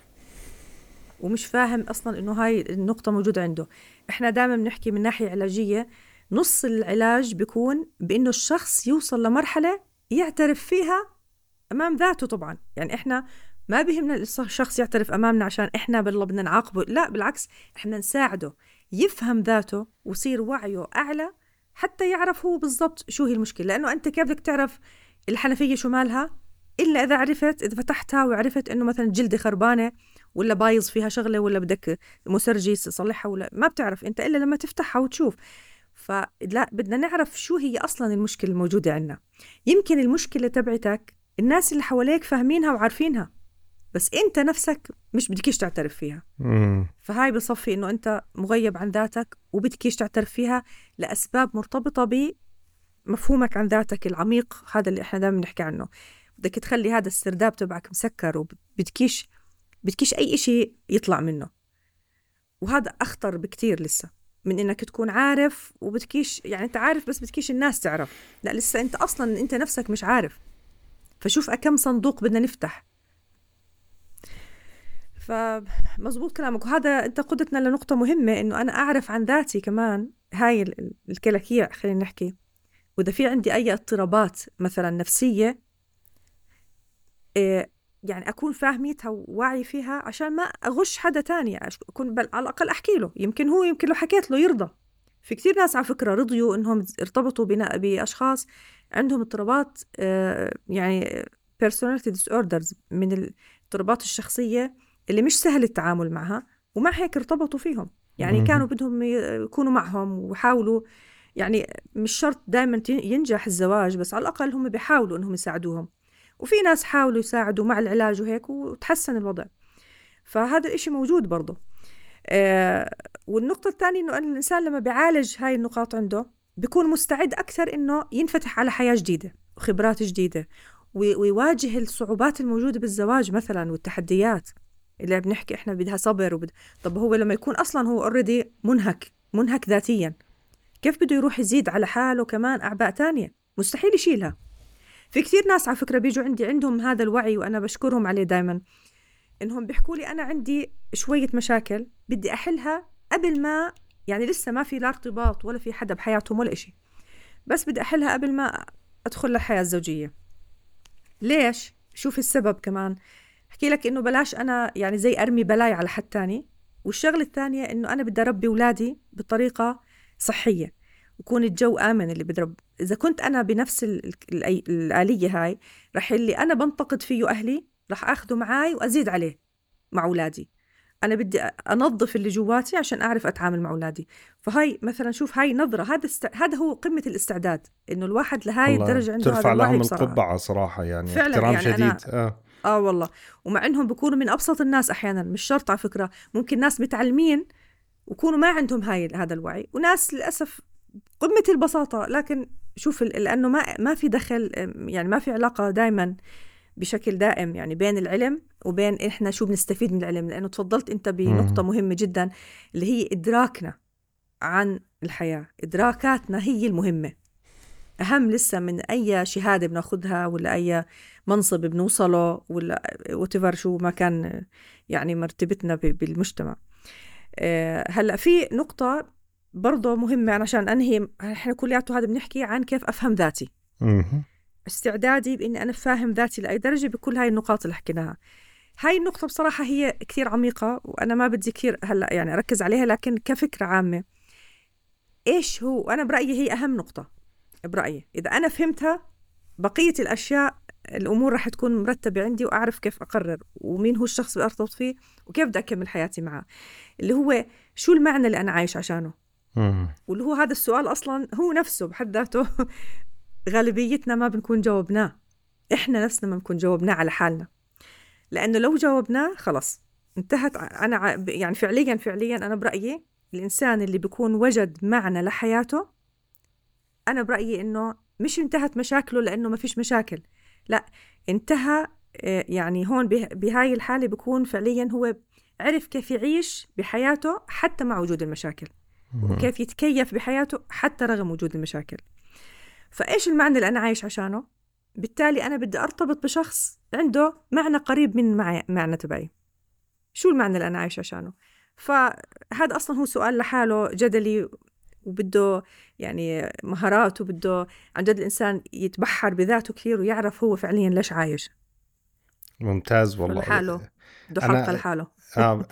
ومش فاهم أصلا إنه هاي النقطة موجودة عنده. إحنا دائما بنحكي من ناحية علاجية نص العلاج بيكون بإنه الشخص يوصل لمرحلة يعترف فيها أمام ذاته طبعا. يعني إحنا ما بيهمنا الشخص يعترف أمامنا عشان إحنا بالله بدنا نعاقبه لا بالعكس إحنا نساعده يفهم ذاته ويصير وعيه أعلى حتى يعرف هو بالضبط شو هي المشكلة. لأنه أنت كيف بدك تعرف الحنفية شو مالها؟ إلا إذا عرفت إذا فتحتها وعرفت إنه مثلا جلدة خربانة ولا بايظ فيها شغلة ولا بدك مسرجي تصلحها ولا ما بتعرف أنت إلا لما تفتحها وتشوف. فلا بدنا نعرف شو هي أصلا المشكلة الموجودة عندنا يمكن المشكلة تبعتك الناس اللي حواليك فاهمينها وعارفينها بس أنت نفسك مش بدكيش تعترف فيها. مم. فهاي بصفي إنه أنت مغيب عن ذاتك وبدكيش تعترف فيها لأسباب مرتبطة بمفهومك عن ذاتك العميق هذا اللي إحنا دائما بنحكي عنه. بدك تخلي هذا السرداب تبعك مسكر وبدكيش بدكيش أي شيء يطلع منه. وهذا أخطر بكتير لسه. من إنك تكون عارف وبتكيش يعني أنت عارف بس بتكيش الناس تعرف. لا لسه أنت أصلا أنت نفسك مش عارف. فشوف كم صندوق بدنا نفتح. فمزبوط كلامك. وهذا أنت قدتنا لنقطة مهمة إنه أنا أعرف عن ذاتي كمان هاي الكلاكيع خلينا نحكي. وإذا في عندي أي اضطرابات مثلا نفسية إيه يعني أكون فاهميتها وواعي فيها عشان ما أغش حدا تاني أكون بل على الأقل أحكي له. يمكن هو يمكن لو حكيت له يرضى. في كثير ناس على فكرة رضيوا إنهم ارتبطوا بأشخاص عندهم اضطرابات آه، يعني personality disorders من الاضطرابات الشخصية اللي مش سهل التعامل معها ومع هيك ارتبطوا فيهم. يعني كانوا بدهم يكونوا معهم وحاولوا يعني مش شرط دائما ينجح الزواج بس على الأقل هم بيحاولوا إنهم يساعدوهم. وفي ناس حاولوا يساعدوا مع العلاج وهيك وتحسن الوضع. فهذا الإشي موجود برضه. آه والنقطة الثانية إنه الإنسان لما بيعالج هاي النقاط عنده بيكون مستعد أكثر إنه ينفتح على حياة جديدة وخبرات جديدة ويواجه الصعوبات الموجودة بالزواج مثلا والتحديات اللي بنحكي إحنا بدها صبر وبد... طب هو لما يكون أصلا هو اوريدي منهك منهك ذاتيا كيف بده يروح يزيد على حاله كمان أعباء تانية؟ مستحيل يشيلها. في كثير ناس على فكرة بيجوا عندي عندهم هذا الوعي وأنا بشكرهم عليه دايما. إنهم بيحكوا لي أنا عندي شوية مشاكل بدي أحلها قبل ما يعني لسه ما في لا ارتباط ولا في حدا بحياتهم ولا إشي. بس بدي أحلها قبل ما أدخل للحياة الزوجية. ليش؟ شوف السبب كمان. احكي لك إنه بلاش أنا يعني زي أرمي بلاي على حد تاني. والشغلة الثانية إنه أنا بدي أربي أولادي بطريقة صحية. ويكون الجو آمن اللي بضرب إذا كنت أنا بنفس الآلية هاي رح اللي أنا بنتقد فيه أهلي رح أخده معاي وأزيد عليه مع أولادي. أنا بدي أنظف اللي جواتي عشان أعرف أتعامل مع أولادي. فهاي مثلا شوف هاي نظرة هذا است... هذا هو قمة الاستعداد إنه الواحد لهاي الدرجة عنده ترفع لهم القبعة صراحة يعني فعلا احترام يعني شديد. أنا... آه. آه والله. ومع إنهم بيكونوا من أبسط الناس أحيانا مش شرط على فكرة ممكن ناس متعلمين ويكونوا ما عندهم هاي هذا الوعي. وناس للأسف قمة البساطة لكن شوف لأنه ما ما في دخل يعني ما في علاقة دائما بشكل دائم يعني بين العلم وبين إحنا شو بنستفيد من العلم لأنه تفضلت أنت بنقطة مهمة جدا اللي هي إدراكنا عن الحياة. إدراكاتنا هي المهمة. أهم لسه من أي شهادة بناخذها ولا أي منصب بنوصله ولا وتفر شو ما كان يعني مرتبتنا بالمجتمع. آه، هلأ في نقطة برضه مهمة عشان أنهي إحنا كلياته هذا بنحكي عن كيف أفهم ذاتي. استعدادي بإني أنا فاهم ذاتي لأي درجة بكل هاي النقاط اللي حكيناها. هاي النقطة بصراحة هي كثير عميقة وأنا ما بدي كثير هلأ يعني أركز عليها لكن كفكرة عامة إيش هو؟ أنا برأيي هي أهم نقطة برأيي. إذا أنا فهمتها بقية الأشياء الأمور راح تكون مرتبة عندي وأعرف كيف أقرر ومين هو الشخص اللي أرتبط فيه وكيف بدي أكمل حياتي معه. اللي هو شو المعنى اللي أنا عايش عشانه؟ واللي هو هذا السؤال أصلا هو نفسه بحد ذاته. غالبيتنا ما بنكون جاوبناه. إحنا نفسنا ما بنكون جاوبناه على حالنا. لأنه لو جاوبناه خلص انتهت. أنا يعني فعليا فعليا أنا برأيي الإنسان اللي بيكون وجد معنى لحياته أنا برأيي إنه مش انتهت مشاكله لأنه ما فيش مشاكل. لا انتهى آه، يعني هون بهاي الحالة بيكون فعليا هو عرف كيف يعيش بحياته حتى مع وجود المشاكل. وكيف يتكيف بحياته حتى رغم وجود المشاكل. فإيش المعنى اللي أنا عايش عشانه؟ بالتالي أنا بدي أرتبط بشخص عنده معنى قريب من معنى تبعي. شو المعنى اللي أنا عايش عشانه؟ فهذا أصلا هو سؤال لحاله جدلي وبده يعني مهارات وبده عن جد الإنسان يتبحر بذاته كثير ويعرف هو فعليا ليش عايش. ممتاز والله. لحاله بده حلقة لحاله. آه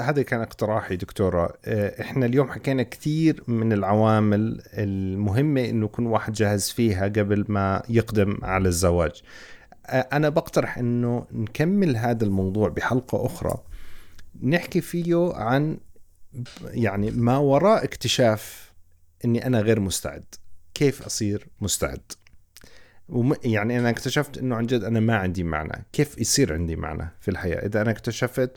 هذا كان اقتراحي دكتورة. آه، إحنا اليوم حكينا كثير من العوامل المهمة إنه يكون واحد جاهز فيها قبل ما يقدم على الزواج. آه، أنا بقترح إنه نكمل هذا الموضوع بحلقة أخرى نحكي فيه عن يعني ما وراء اكتشاف إني أنا غير مستعد. كيف أصير مستعد؟ وم يعني أنا اكتشفت إنه عن جد أنا ما عندي معنى. كيف يصير عندي معنى في الحياة؟ إذا أنا اكتشفت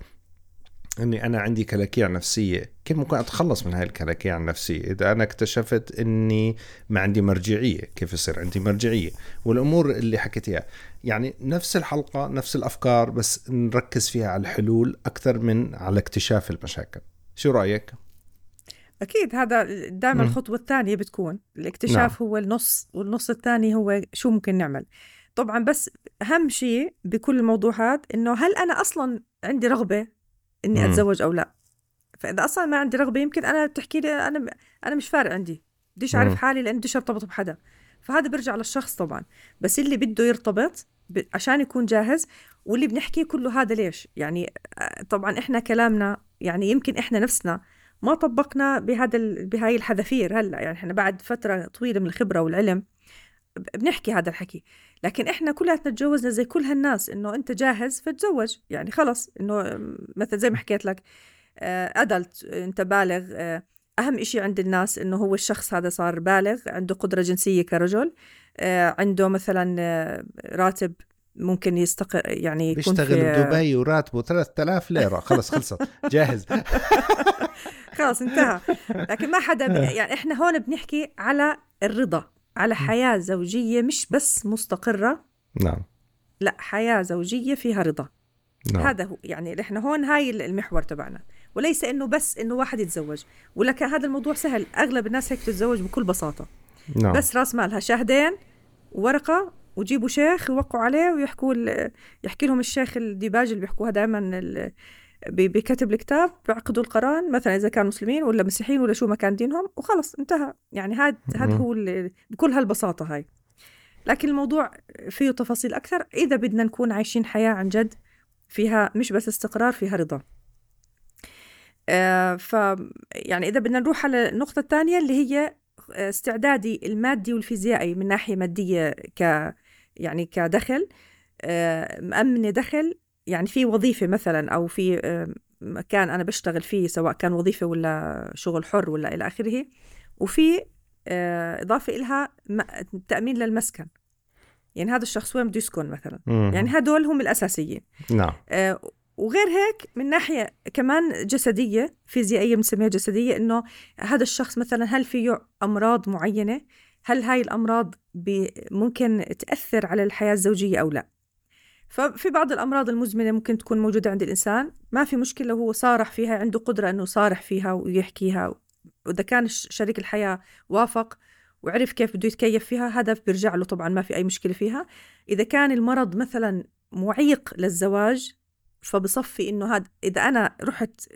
إني أنا عندي كلاكيع نفسية. كيف ممكن أتخلص من هاي الكلاكيع النفسية؟ إذا أنا اكتشفت إني ما عندي مرجعية كيف يصير؟ عندي مرجعية. والأمور اللي حكيتيها يعني نفس الحلقة نفس الأفكار بس نركز فيها على الحلول أكثر من على اكتشاف المشاكل. شو رأيك؟ أكيد هذا دائما الخطوة الثانية بتكون. الاكتشاف نعم. هو النص والنص الثاني هو شو ممكن نعمل. طبعا بس أهم شيء بكل الموضوع هذا إنه هل أنا أصلا عندي رغبة إني. أتزوج أو لا. فإذا أصلا ما عندي رغبة يمكن أنا بتحكي لي أنا أنا مش فارق عندي. بديش أعرف حالي لأن بديش أرتبط بحدا. فهذا بيرجع للشخص طبعا. بس اللي بده يرتبط عشان يكون جاهز واللي بنحكيه كله هذا ليش؟ يعني آه، طبعا إحنا كلامنا يعني يمكن إحنا نفسنا ما طبقنا بهذا بهاي الحذافير هلأ. يعني إحنا بعد فترة طويلة من الخبرة والعلم بنحكي هذا الحكي. لكن إحنا كلياتنا تجوزنا زي كل هالناس إنه أنت جاهز فتزوج يعني خلص إنه مثل زي ما حكيت لك ادلت آه، أنت بالغ آه، أهم إشي عند الناس إنه هو الشخص هذا صار بالغ عنده قدرة جنسية كرجل آه، عنده مثلا راتب ممكن يستقر يعني يكون بيشتغل بدبي وراتبه 3000 ليرة. خلص خلصت. جاهز. خلاص انتهى. لكن ما حدا يعني إحنا هون بنحكي على الرضا. على حياة زوجية مش بس مستقرة. نعم. لا حياة زوجية فيها رضا. نعم. هذا هو يعني إحنا هون هاي المحور تبعنا. وليس إنه بس إنه واحد يتزوج. ولك هذا الموضوع سهل. أغلب الناس هيك تتزوج بكل بساطة. نعم. بس راس مالها شاهدين ورقة وجيبوا شيخ يوقعوا عليه ويحكوا يحكي لهم الشيخ الديباج اللي بيحكوها دائما بكتب الكتاب بعقدوا القرآن مثلا إذا كانوا مسلمين ولا مسيحيين ولا شو ما كان دينهم وخلص انتهى. يعني هذا هذا هو بكل هالبساطة هاي. لكن الموضوع فيه تفاصيل أكثر. إذا بدنا نكون عايشين حياة عن جد فيها مش بس استقرار فيها رضا. آه ف يعني إذا بدنا نروح على النقطة الثانية اللي هي استعدادي المادي والفيزيائي من ناحية مادية ك يعني كدخل. آه مأمنة دخل يعني في وظيفة مثلا أو في مكان أنا بشتغل فيه سواء كان وظيفة ولا شغل حر ولا إلى آخره وفي آه، إضافة إلها تأمين للمسكن. يعني هذا الشخص وين بده يسكن مثلا؟ مم. يعني هدول هم الأساسيين. نعم. آه وغير هيك من ناحية كمان جسدية فيزيائية بنسميها جسدية إنه هذا الشخص مثلا هل فيه أمراض معينة؟ هل هاي الأمراض ممكن تأثر على الحياة الزوجية أو لا؟ ففي بعض الأمراض المزمنة ممكن تكون موجودة عند الإنسان. ما في مشكلة لو هو صارح فيها عنده قدرة أنه صارح فيها ويحكيها. وإذا كان شريك الحياة وافق وعرف كيف بده يتكيف فيها هذا بيرجع له طبعا ما في أي مشكلة فيها. إذا كان المرض مثلا معيق للزواج فبصفي إنه هذا إذا أنا رحت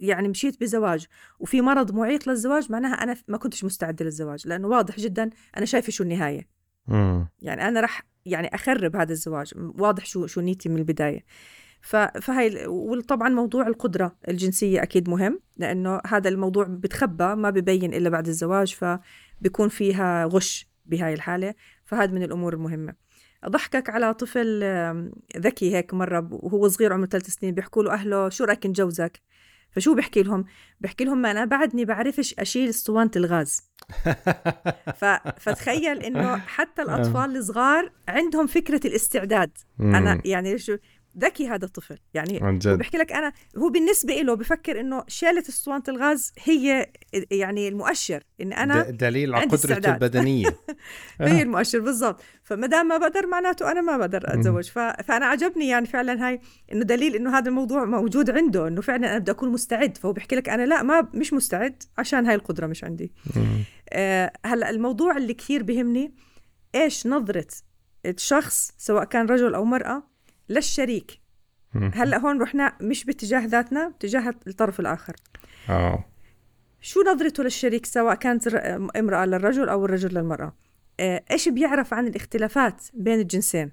يعني مشيت بزواج وفي مرض معيق للزواج معناها أنا ما كنتش مستعدة للزواج لأنه واضح جدا أنا شايفة شو النهاية. مم. يعني أنا راح يعني أخرب هذا الزواج. واضح شو شو نيتي من البداية. فهي وطبعا موضوع القدرة الجنسية أكيد مهم لأنه هذا الموضوع بتخبى ما ببين إلا بعد الزواج فبيكون فيها غش بهاي الحالة. فهذا من الأمور المهمة. ضحكك على طفل ذكي هيك مرة وهو صغير عمره ثلاث سنين بيحكوا له أهله شو رأيك نجوزك فشو بحكي لهم؟ بحكي لهم ما أنا بعدني بعرفش أشيل أسطوانة الغاز. ف... فتخيل إنه حتى الأطفال الصغار عندهم فكرة الاستعداد. أنا يعني شو ذكي هذا الطفل. يعني عن جد. بحكي لك أنا هو بالنسبة له بفكر إنه شاله أسطوانة الغاز هي يعني المؤشر. إن أنا دليل على قدرته البدنية. هي المؤشر بالضبط. فما دام ما بقدر معناته أنا ما بقدر أتزوج. ف... فأنا عجبني يعني فعلا هاي إنه دليل إنه هذا الموضوع موجود عنده إنه فعلا أنا بدي أكون مستعد. فهو بيحكي لك أنا لا ما مش مستعد عشان هاي القدرة مش عندي. آه هلأ الموضوع اللي كثير بهمني إيش نظرة الشخص سواء كان رجل أو مرأة للشريك. هلأ هون رحنا مش باتجاه ذاتنا باتجاه الطرف الآخر. آه. شو نظرته للشريك سواء كانت امرأة للرجل أو الرجل للمرأة؟ آه، إيش بيعرف عن الاختلافات بين الجنسين؟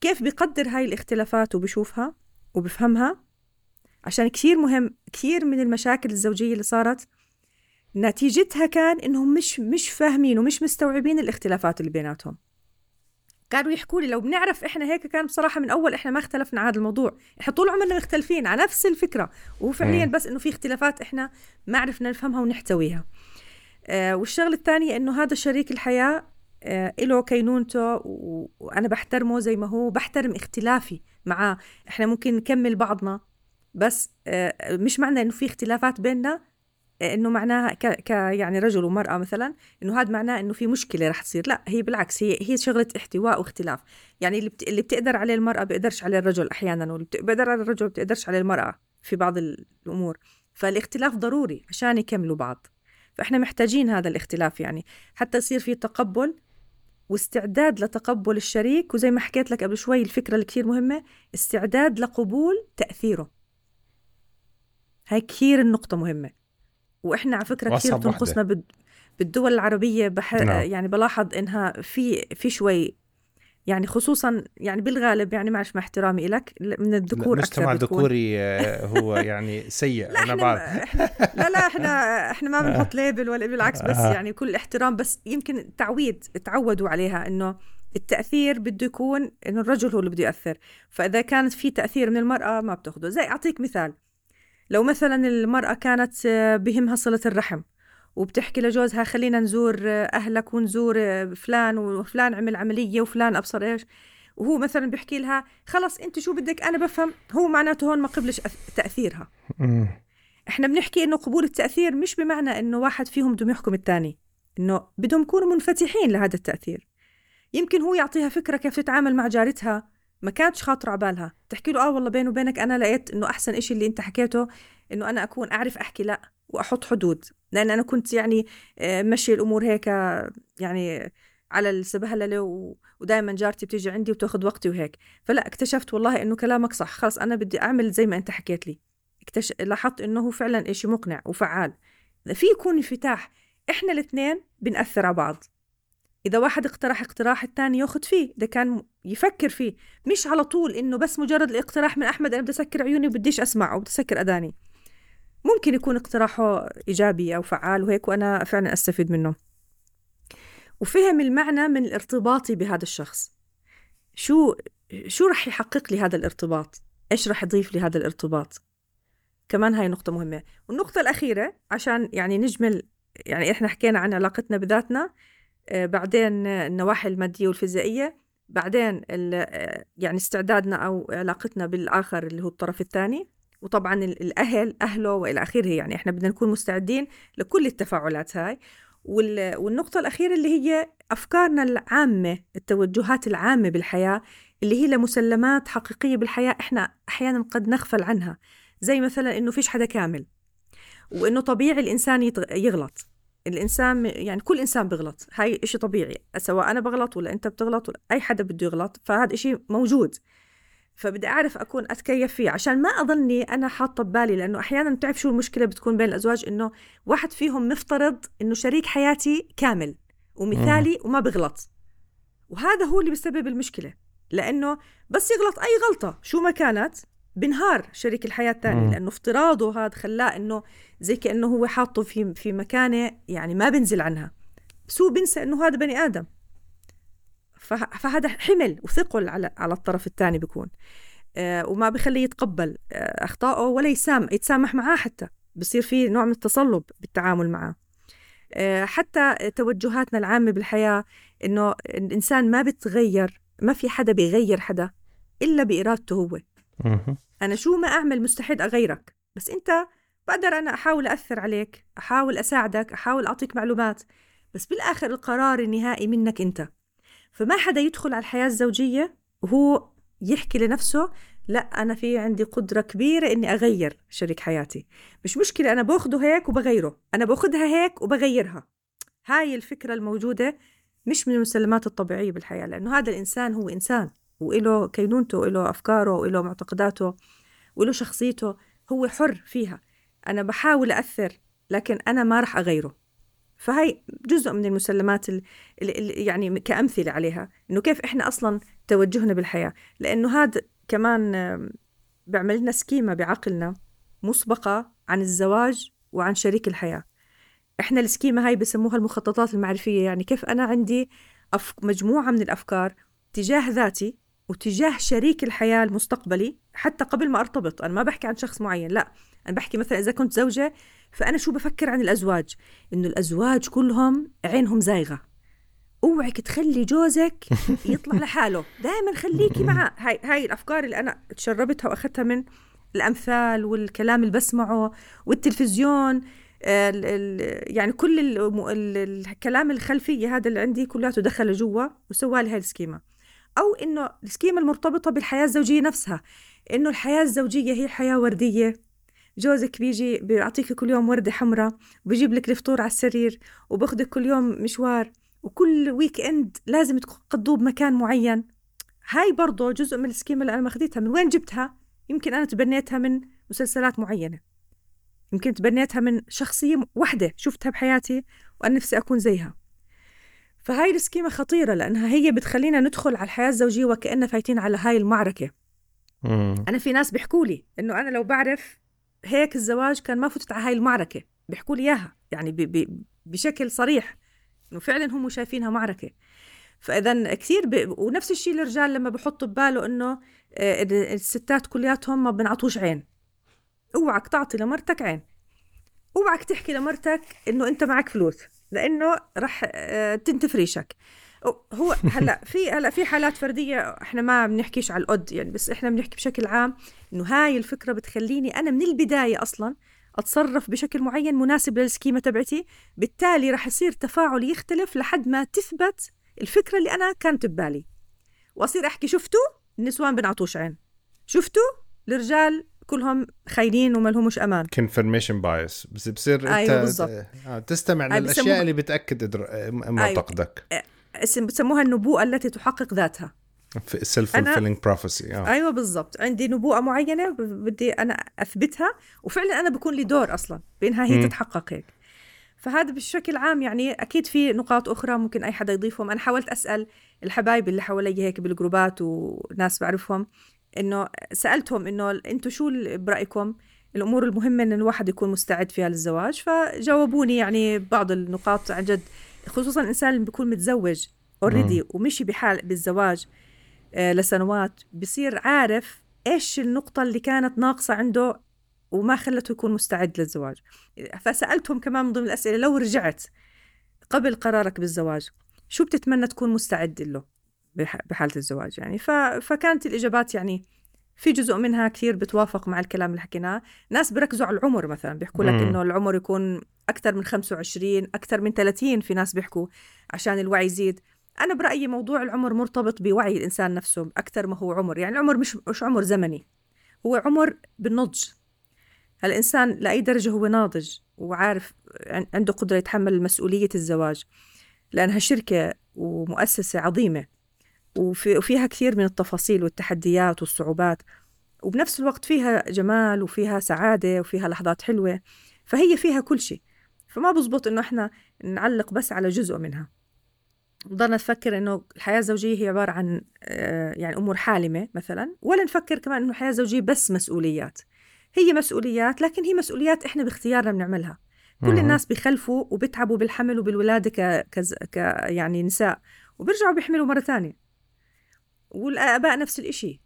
كيف بيقدر هاي الاختلافات وبشوفها وبفهمها؟ عشان كثير مهم كثير من المشاكل الزوجية اللي صارت نتيجتها كان إنهم مش مش فاهمين ومش مستوعبين الاختلافات اللي بيناتهم. كانوا يحكوا لي لو بنعرف إحنا هيك كان بصراحة من أول إحنا ما اختلفنا على هذا الموضوع. إحنا طول عمرنا مختلفين على نفس الفكرة. وهو فعليا بس إنه في اختلافات إحنا ما عرفنا نفهمها ونحتويها. آه والشغلة الثانية إنه هذا شريك الحياة آه له كينونته وأنا بحترمه زي ما هو بحترم اختلافي معاه. إحنا ممكن نكمل بعضنا بس آه مش معنى إنه في اختلافات بيننا. إنه معناها ك... ك يعني رجل ومرأة مثلا إنه هذا معناه إنه في مشكلة رح تصير. لا هي بالعكس هي هي شغلة احتواء واختلاف. يعني اللي بت... اللي بتقدر عليه المرأة بيقدرش عليه الرجل أحيانا واللي بيقدر على الرجل بتقدرش عليه المرأة في بعض الأمور. فالاختلاف ضروري عشان يكملوا بعض. فإحنا محتاجين هذا الاختلاف يعني. حتى يصير في تقبل واستعداد لتقبل الشريك وزي ما حكيت لك قبل شوي الفكرة اللي كثير مهمة استعداد لقبول تأثيره. هاي كثير النقطة مهمة. وإحنا على فكرة كثير بتنقصنا بالدول العربية بح... نعم. يعني بلاحظ إنها في في شوي يعني خصوصا يعني بالغالب يعني معلش مع احترامي لك من الذكور المجتمع الذكوري آه، هو يعني سيء لا أنا بعرف. لا لا إحنا إحنا ما بنحط ليبل ولا بالعكس بس آه. يعني كل احترام بس يمكن تعويد تعودوا عليها إنه التأثير بده يكون إنه الرجل هو اللي بده يأثر فإذا كانت في تأثير من المرأة ما بتاخده زي أعطيك مثال. لو مثلا المرأة كانت آه، بهمها صلة الرحم وبتحكي لجوزها خلينا نزور آه، أهلك ونزور آه، فلان وفلان عمل عملية وفلان أبصر إيش. وهو مثلا بيحكي لها خلص أنت شو بدك؟ أنا بفهم. هو معناته هون ما قبلش تأثيرها. إحنا بنحكي إنه قبول التأثير مش بمعنى إنه واحد فيهم بدهم يحكم الثاني إنه بدهم يكونوا منفتحين لهذا التأثير. يمكن هو يعطيها فكرة كيف تتعامل مع جارتها. ما كانتش خاطرة على بالها. تحكي له آه والله بيني وبينك أنا لقيت إنه أحسن إشي اللي أنت حكيته إنه أنا أكون أعرف أحكي لأ وأحط حدود. لأن أنا كنت يعني آه، مشي الأمور هيك يعني على السبهللة ودائما جارتي بتيجي عندي وتاخذ وقتي وهيك. فلأ اكتشفت والله إنه كلامك صح. خلص أنا بدي أعمل زي ما أنت حكيت لي. اكتش... لاحظت إنه هو فعلا إشي مقنع وفعال. في يكون انفتاح. إحنا الاثنين بنأثر على بعض. إذا واحد اقترح اقتراح الثاني ياخذ فيه إذا كان يفكر فيه. مش على طول إنه بس مجرد الاقتراح من أحمد أنا بدي أسكر عيوني وبديش أسمع أو بدي أسكر أذاني. ممكن يكون اقتراحه إيجابي أو فعال وهيك وأنا فعلا أستفيد منه. وفهم المعنى من ارتباطي بهذا الشخص. شو شو رح يحقق لي هذا الارتباط؟ إيش رح يضيف لي هذا الارتباط؟ كمان هاي نقطة مهمة. والنقطة الأخيرة عشان يعني نجمل يعني إحنا حكينا عن علاقتنا بذاتنا بعدين النواحي المادية والفيزيائية بعدين آه، يعني استعدادنا أو علاقتنا بالآخر اللي هو الطرف الثاني. وطبعا الأهل أهله وإلى آخره يعني إحنا بدنا نكون مستعدين لكل التفاعلات هاي. والنقطة الأخيرة اللي هي أفكارنا العامة التوجهات العامة بالحياة اللي هي لمسلمات حقيقية بالحياة إحنا أحيانا قد نغفل عنها. زي مثلا إنه فيش حدا كامل. وإنه طبيعي الإنسان يغلط. الإنسان يعني كل إنسان بغلط. هاي إشي طبيعي. سواء أنا بغلط ولا أنت بتغلط ولا أي حدا بده يغلط فهذا إشي موجود. فبدي أعرف أكون أتكيف فيه عشان ما أظني أنا حاطة ببالي لأنه أحيانا بتعرف شو المشكلة بتكون بين الأزواج إنه واحد فيهم مفترض إنه شريك حياتي كامل ومثالي وما بغلط. وهذا هو اللي بيسبب المشكلة. لأنه بس يغلط أي غلطة شو ما كانت بنهار شريك الحياة الثاني لأنه افتراضه هذا خلاه إنه زي كأنه هو حاطه في في مكانة يعني ما بنزل عنها. بس هو بنسى إنه هذا بني آدم. فهذا حمل وثقل على على الطرف الثاني بيكون آه وما بخليه يتقبل آه اخطائه ولا يسام يتسامح معاه حتى. بصير في نوع من التصلب بالتعامل معه آه حتى توجهاتنا العامة بالحياة إنه الإنسان ما بتغير ما في حدا بيغير حدا إلا بإرادته هو. أنا شو ما أعمل مستحيل أغيرك بس أنت بقدر أنا أحاول أثر عليك أحاول أساعدك أحاول أعطيك معلومات بس بالآخر القرار النهائي منك أنت. فما حدا يدخل على الحياة الزوجية وهو يحكي لنفسه لا أنا في عندي قدرة كبيرة إني أغير شريك حياتي. مش مشكلة أنا بأخده هيك وبغيره. أنا بأخدها هيك وبغيرها. هاي الفكرة الموجودة مش من المسلمات الطبيعية بالحياة لأنه هذا الإنسان هو إنسان. وإله كينونته وإله أفكاره وإله معتقداته وإله شخصيته هو حر فيها. أنا بحاول أثر لكن أنا ما رح أغيره. فهي جزء من المسلمات اللي يعني كأمثلة عليها إنه كيف إحنا أصلا توجهنا بالحياة. لأنه هذا كمان بيعمل لنا سكيمة بعقلنا مسبقة عن الزواج وعن شريك الحياة. إحنا السكيمة هاي بسموها المخططات المعرفية يعني كيف أنا عندي. مجموعة من الأفكار تجاه ذاتي وتجاه شريك الحياة المستقبلي حتى قبل ما أرتبط أنا ما بحكي عن شخص معين لا. أنا بحكي مثلا إذا كنت زوجة فأنا شو بفكر عن الأزواج؟ إنه الأزواج كلهم عينهم زايغة. أوعك تخلي جوزك يطلع لحاله. دائما خليكي معه. هاي هاي الأفكار اللي أنا تشربتها وأخذتها من الأمثال والكلام اللي بسمعه والتلفزيون ال ال يعني كل ال الكلام الخلفيه هذا اللي عندي كلياته دخل جوا وسوى لي هاي السكيمة. أو إنه السكيمة المرتبطة بالحياة الزوجية نفسها إنه الحياة الزوجية هي حياة وردية. جوزك بيجي بيعطيك كل يوم وردة حمراء وبيجيب لك الفطور على السرير وباخدك كل يوم مشوار وكل weekend لازم تقضوه بمكان معين. هاي برضه جزء من ال schema اللي أنا ماخذتها من وين جبتها؟ يمكن أنا تبنيتها من مسلسلات معينة. يمكن تبنيتها من شخصية واحدة شفتها بحياتي وأنا نفسي أكون زيها. فهاي ال schema خطيرة لأنها هي بتخلينا ندخل على الحياة الزوجية وكأننا فايتين على هاي المعركة. مم. أنا في ناس بيحكوا لي إنه أنا لو بعرف هيك الزواج كان ما فتت على هاي المعركة بيحكوا لي إياها يعني بشكل صريح إنه فعلا هم شايفينها معركة. فإذا كثير ب... ونفس الشيء الرجال لما بحطوا بباله إنه آه، الستات كلياتهم ما بنعطوش عين. أوعك تعطي لمرتك عين. أوعك تحكي لمرتك إنه أنت معك فلوس. لأنه رح آه، تنتف ريشك هو هلأ في هلأ في حالات فردية إحنا ما بنحكيش على القد يعني بس إحنا بنحكي بشكل عام إنه هاي الفكرة بتخليني أنا من البداية أصلا أتصرف بشكل معين مناسب لل schema تبعتي بالتالي رح يصير تفاعلي يختلف لحد ما تثبت الفكرة اللي أنا كانت ببالي. وأصير أحكي شفتوا؟ النسوان بنعطوش عين. شفتوا؟ الرجال كلهم خاينين وما لهمش أمان. confirmation bias بس بصير أنت أيوة بالزبط. آه، تستمع للأشياء اللي بتأكد معتقدك أيوة. اسم بسموها النبوءة التي تحقق ذاتها. self-fulfilling prophecy أيوه بالضبط. عندي نبوءة معينة بدي أنا أثبتها وفعلا أنا بكون لي دور أصلا بإنها هي م. تتحقق هيك. فهذا بشكل عام يعني أكيد في نقاط أخرى ممكن أي حدا يضيفهم. أنا حاولت أسأل الحبايب اللي حوالي هيك بالجروبات وناس بعرفهم إنه سألتهم إنه أنتم شو برأيكم؟ الأمور المهمة إن الواحد يكون مستعد فيها للزواج فجاوبوني يعني بعض النقاط عن جد خصوصا الانسان اللي بيكون متزوج اوريدي ومشي بحال بالزواج آه لسنوات بصير عارف إيش النقطة اللي كانت ناقصة عنده وما خلته يكون مستعد للزواج. فسألتهم كمان من ضمن الأسئلة لو رجعت قبل قرارك بالزواج شو بتتمنى تكون مستعد له؟ بحالة الزواج يعني. فكانت الإجابات يعني في جزء منها كثير بتوافق مع الكلام اللي حكيناه. ناس بركزوا على العمر مثلا بيحكوا لك إنه العمر يكون أكثر من 25 أكثر من 30 في ناس بيحكوا عشان الوعي يزيد. أنا برأيي موضوع العمر مرتبط بوعي الإنسان نفسه أكثر ما هو عمر. يعني العمر مش مش عمر زمني هو عمر بالنضج. الإنسان لأي درجة هو ناضج وعارف عنده قدرة يتحمل مسؤولية الزواج لأنها شركة ومؤسسة عظيمة. وفي وفيها كثير من التفاصيل والتحديات والصعوبات وبنفس الوقت فيها جمال وفيها سعادة وفيها لحظات حلوة فهي فيها كل شيء. فما بزبط إنه إحنا نعلق بس على جزء منها. نضلنا نفكر إنه الحياة الزوجية هي عبارة عن آه، يعني أمور حالمة مثلا ولا نفكر كمان إنه الحياة الزوجية بس مسؤوليات. هي مسؤوليات لكن هي مسؤوليات إحنا باختيارنا بنعملها. كل الناس بيخلفوا وبتعبوا بالحمل وبالولادة ك... ك... ك... يعني نساء وبيرجعوا بيحملوا مرة ثانية والآباء نفس الإشي.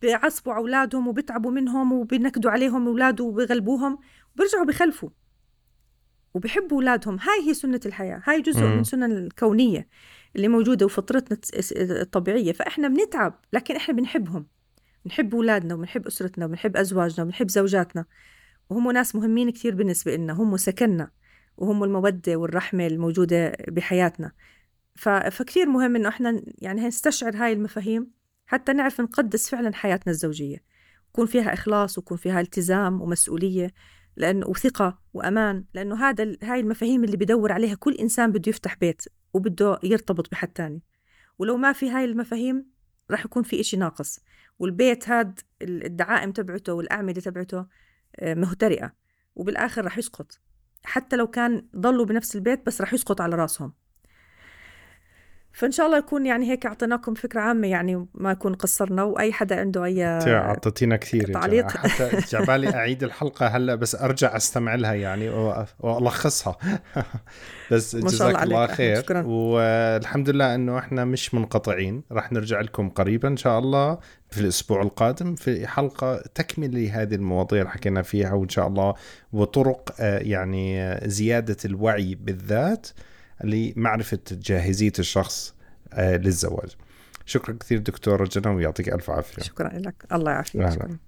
بيعصبوا أولادهم وبيتعبوا منهم وبينكدوا عليهم أولاد وبيغلبوهم وبيرجعوا بخلفوا وبيحبوا أولادهم. هاي هي سنة الحياة. هاي جزء م. من سنن الكونية اللي موجودة وفطرتنا الطبيعية. فإحنا بنتعب لكن إحنا بنحبهم. بنحب أولادنا وبنحب أسرتنا وبنحب أزواجنا وبنحب زوجاتنا. وهم ناس مهمين كثير بالنسبة لنا هم سكننا. وهم المودة والرحمة الموجودة بحياتنا. فكثير مهم إنه إحنا يعني نستشعر هاي المفاهيم حتى نعرف نقدس فعلا حياتنا الزوجية. يكون فيها إخلاص ويكون فيها التزام ومسؤولية لأنه وثقة وأمان لأنه هذا هاي المفاهيم اللي بدور عليها كل إنسان بده يفتح بيت وبده يرتبط بحد تاني. ولو ما في هاي المفاهيم راح يكون في إشي ناقص. والبيت هاد الدعائم تبعته والأعمدة تبعته آه، مهترئة وبالآخر راح يسقط. حتى لو كان ضلوا بنفس البيت بس راح يسقط على راسهم. فإن شاء الله يكون يعني هيك أعطيناكم فكرة عامة يعني ما يكون قصرنا وأي حدا عنده أي أعطيتينا كثير تعليق. حتى جعبالي أعيد الحلقة هلأ بس أرجع أستمع لها يعني وألخصها. بس جزاك الله, الله خير. شكرا. والحمد لله إنه إحنا مش منقطعين. راح نرجع لكم قريبا إن شاء الله. في الأسبوع القادم في حلقة تكمل لهذه المواضيع اللي حكينا فيها وإن شاء الله وطرق آه، يعني زيادة الوعي بالذات. لمعرفة جاهزية الشخص آه، للزواج. شكرا كثير دكتور جنى ويعطيك ألف عافية. شكرا لك. الله يعافيك.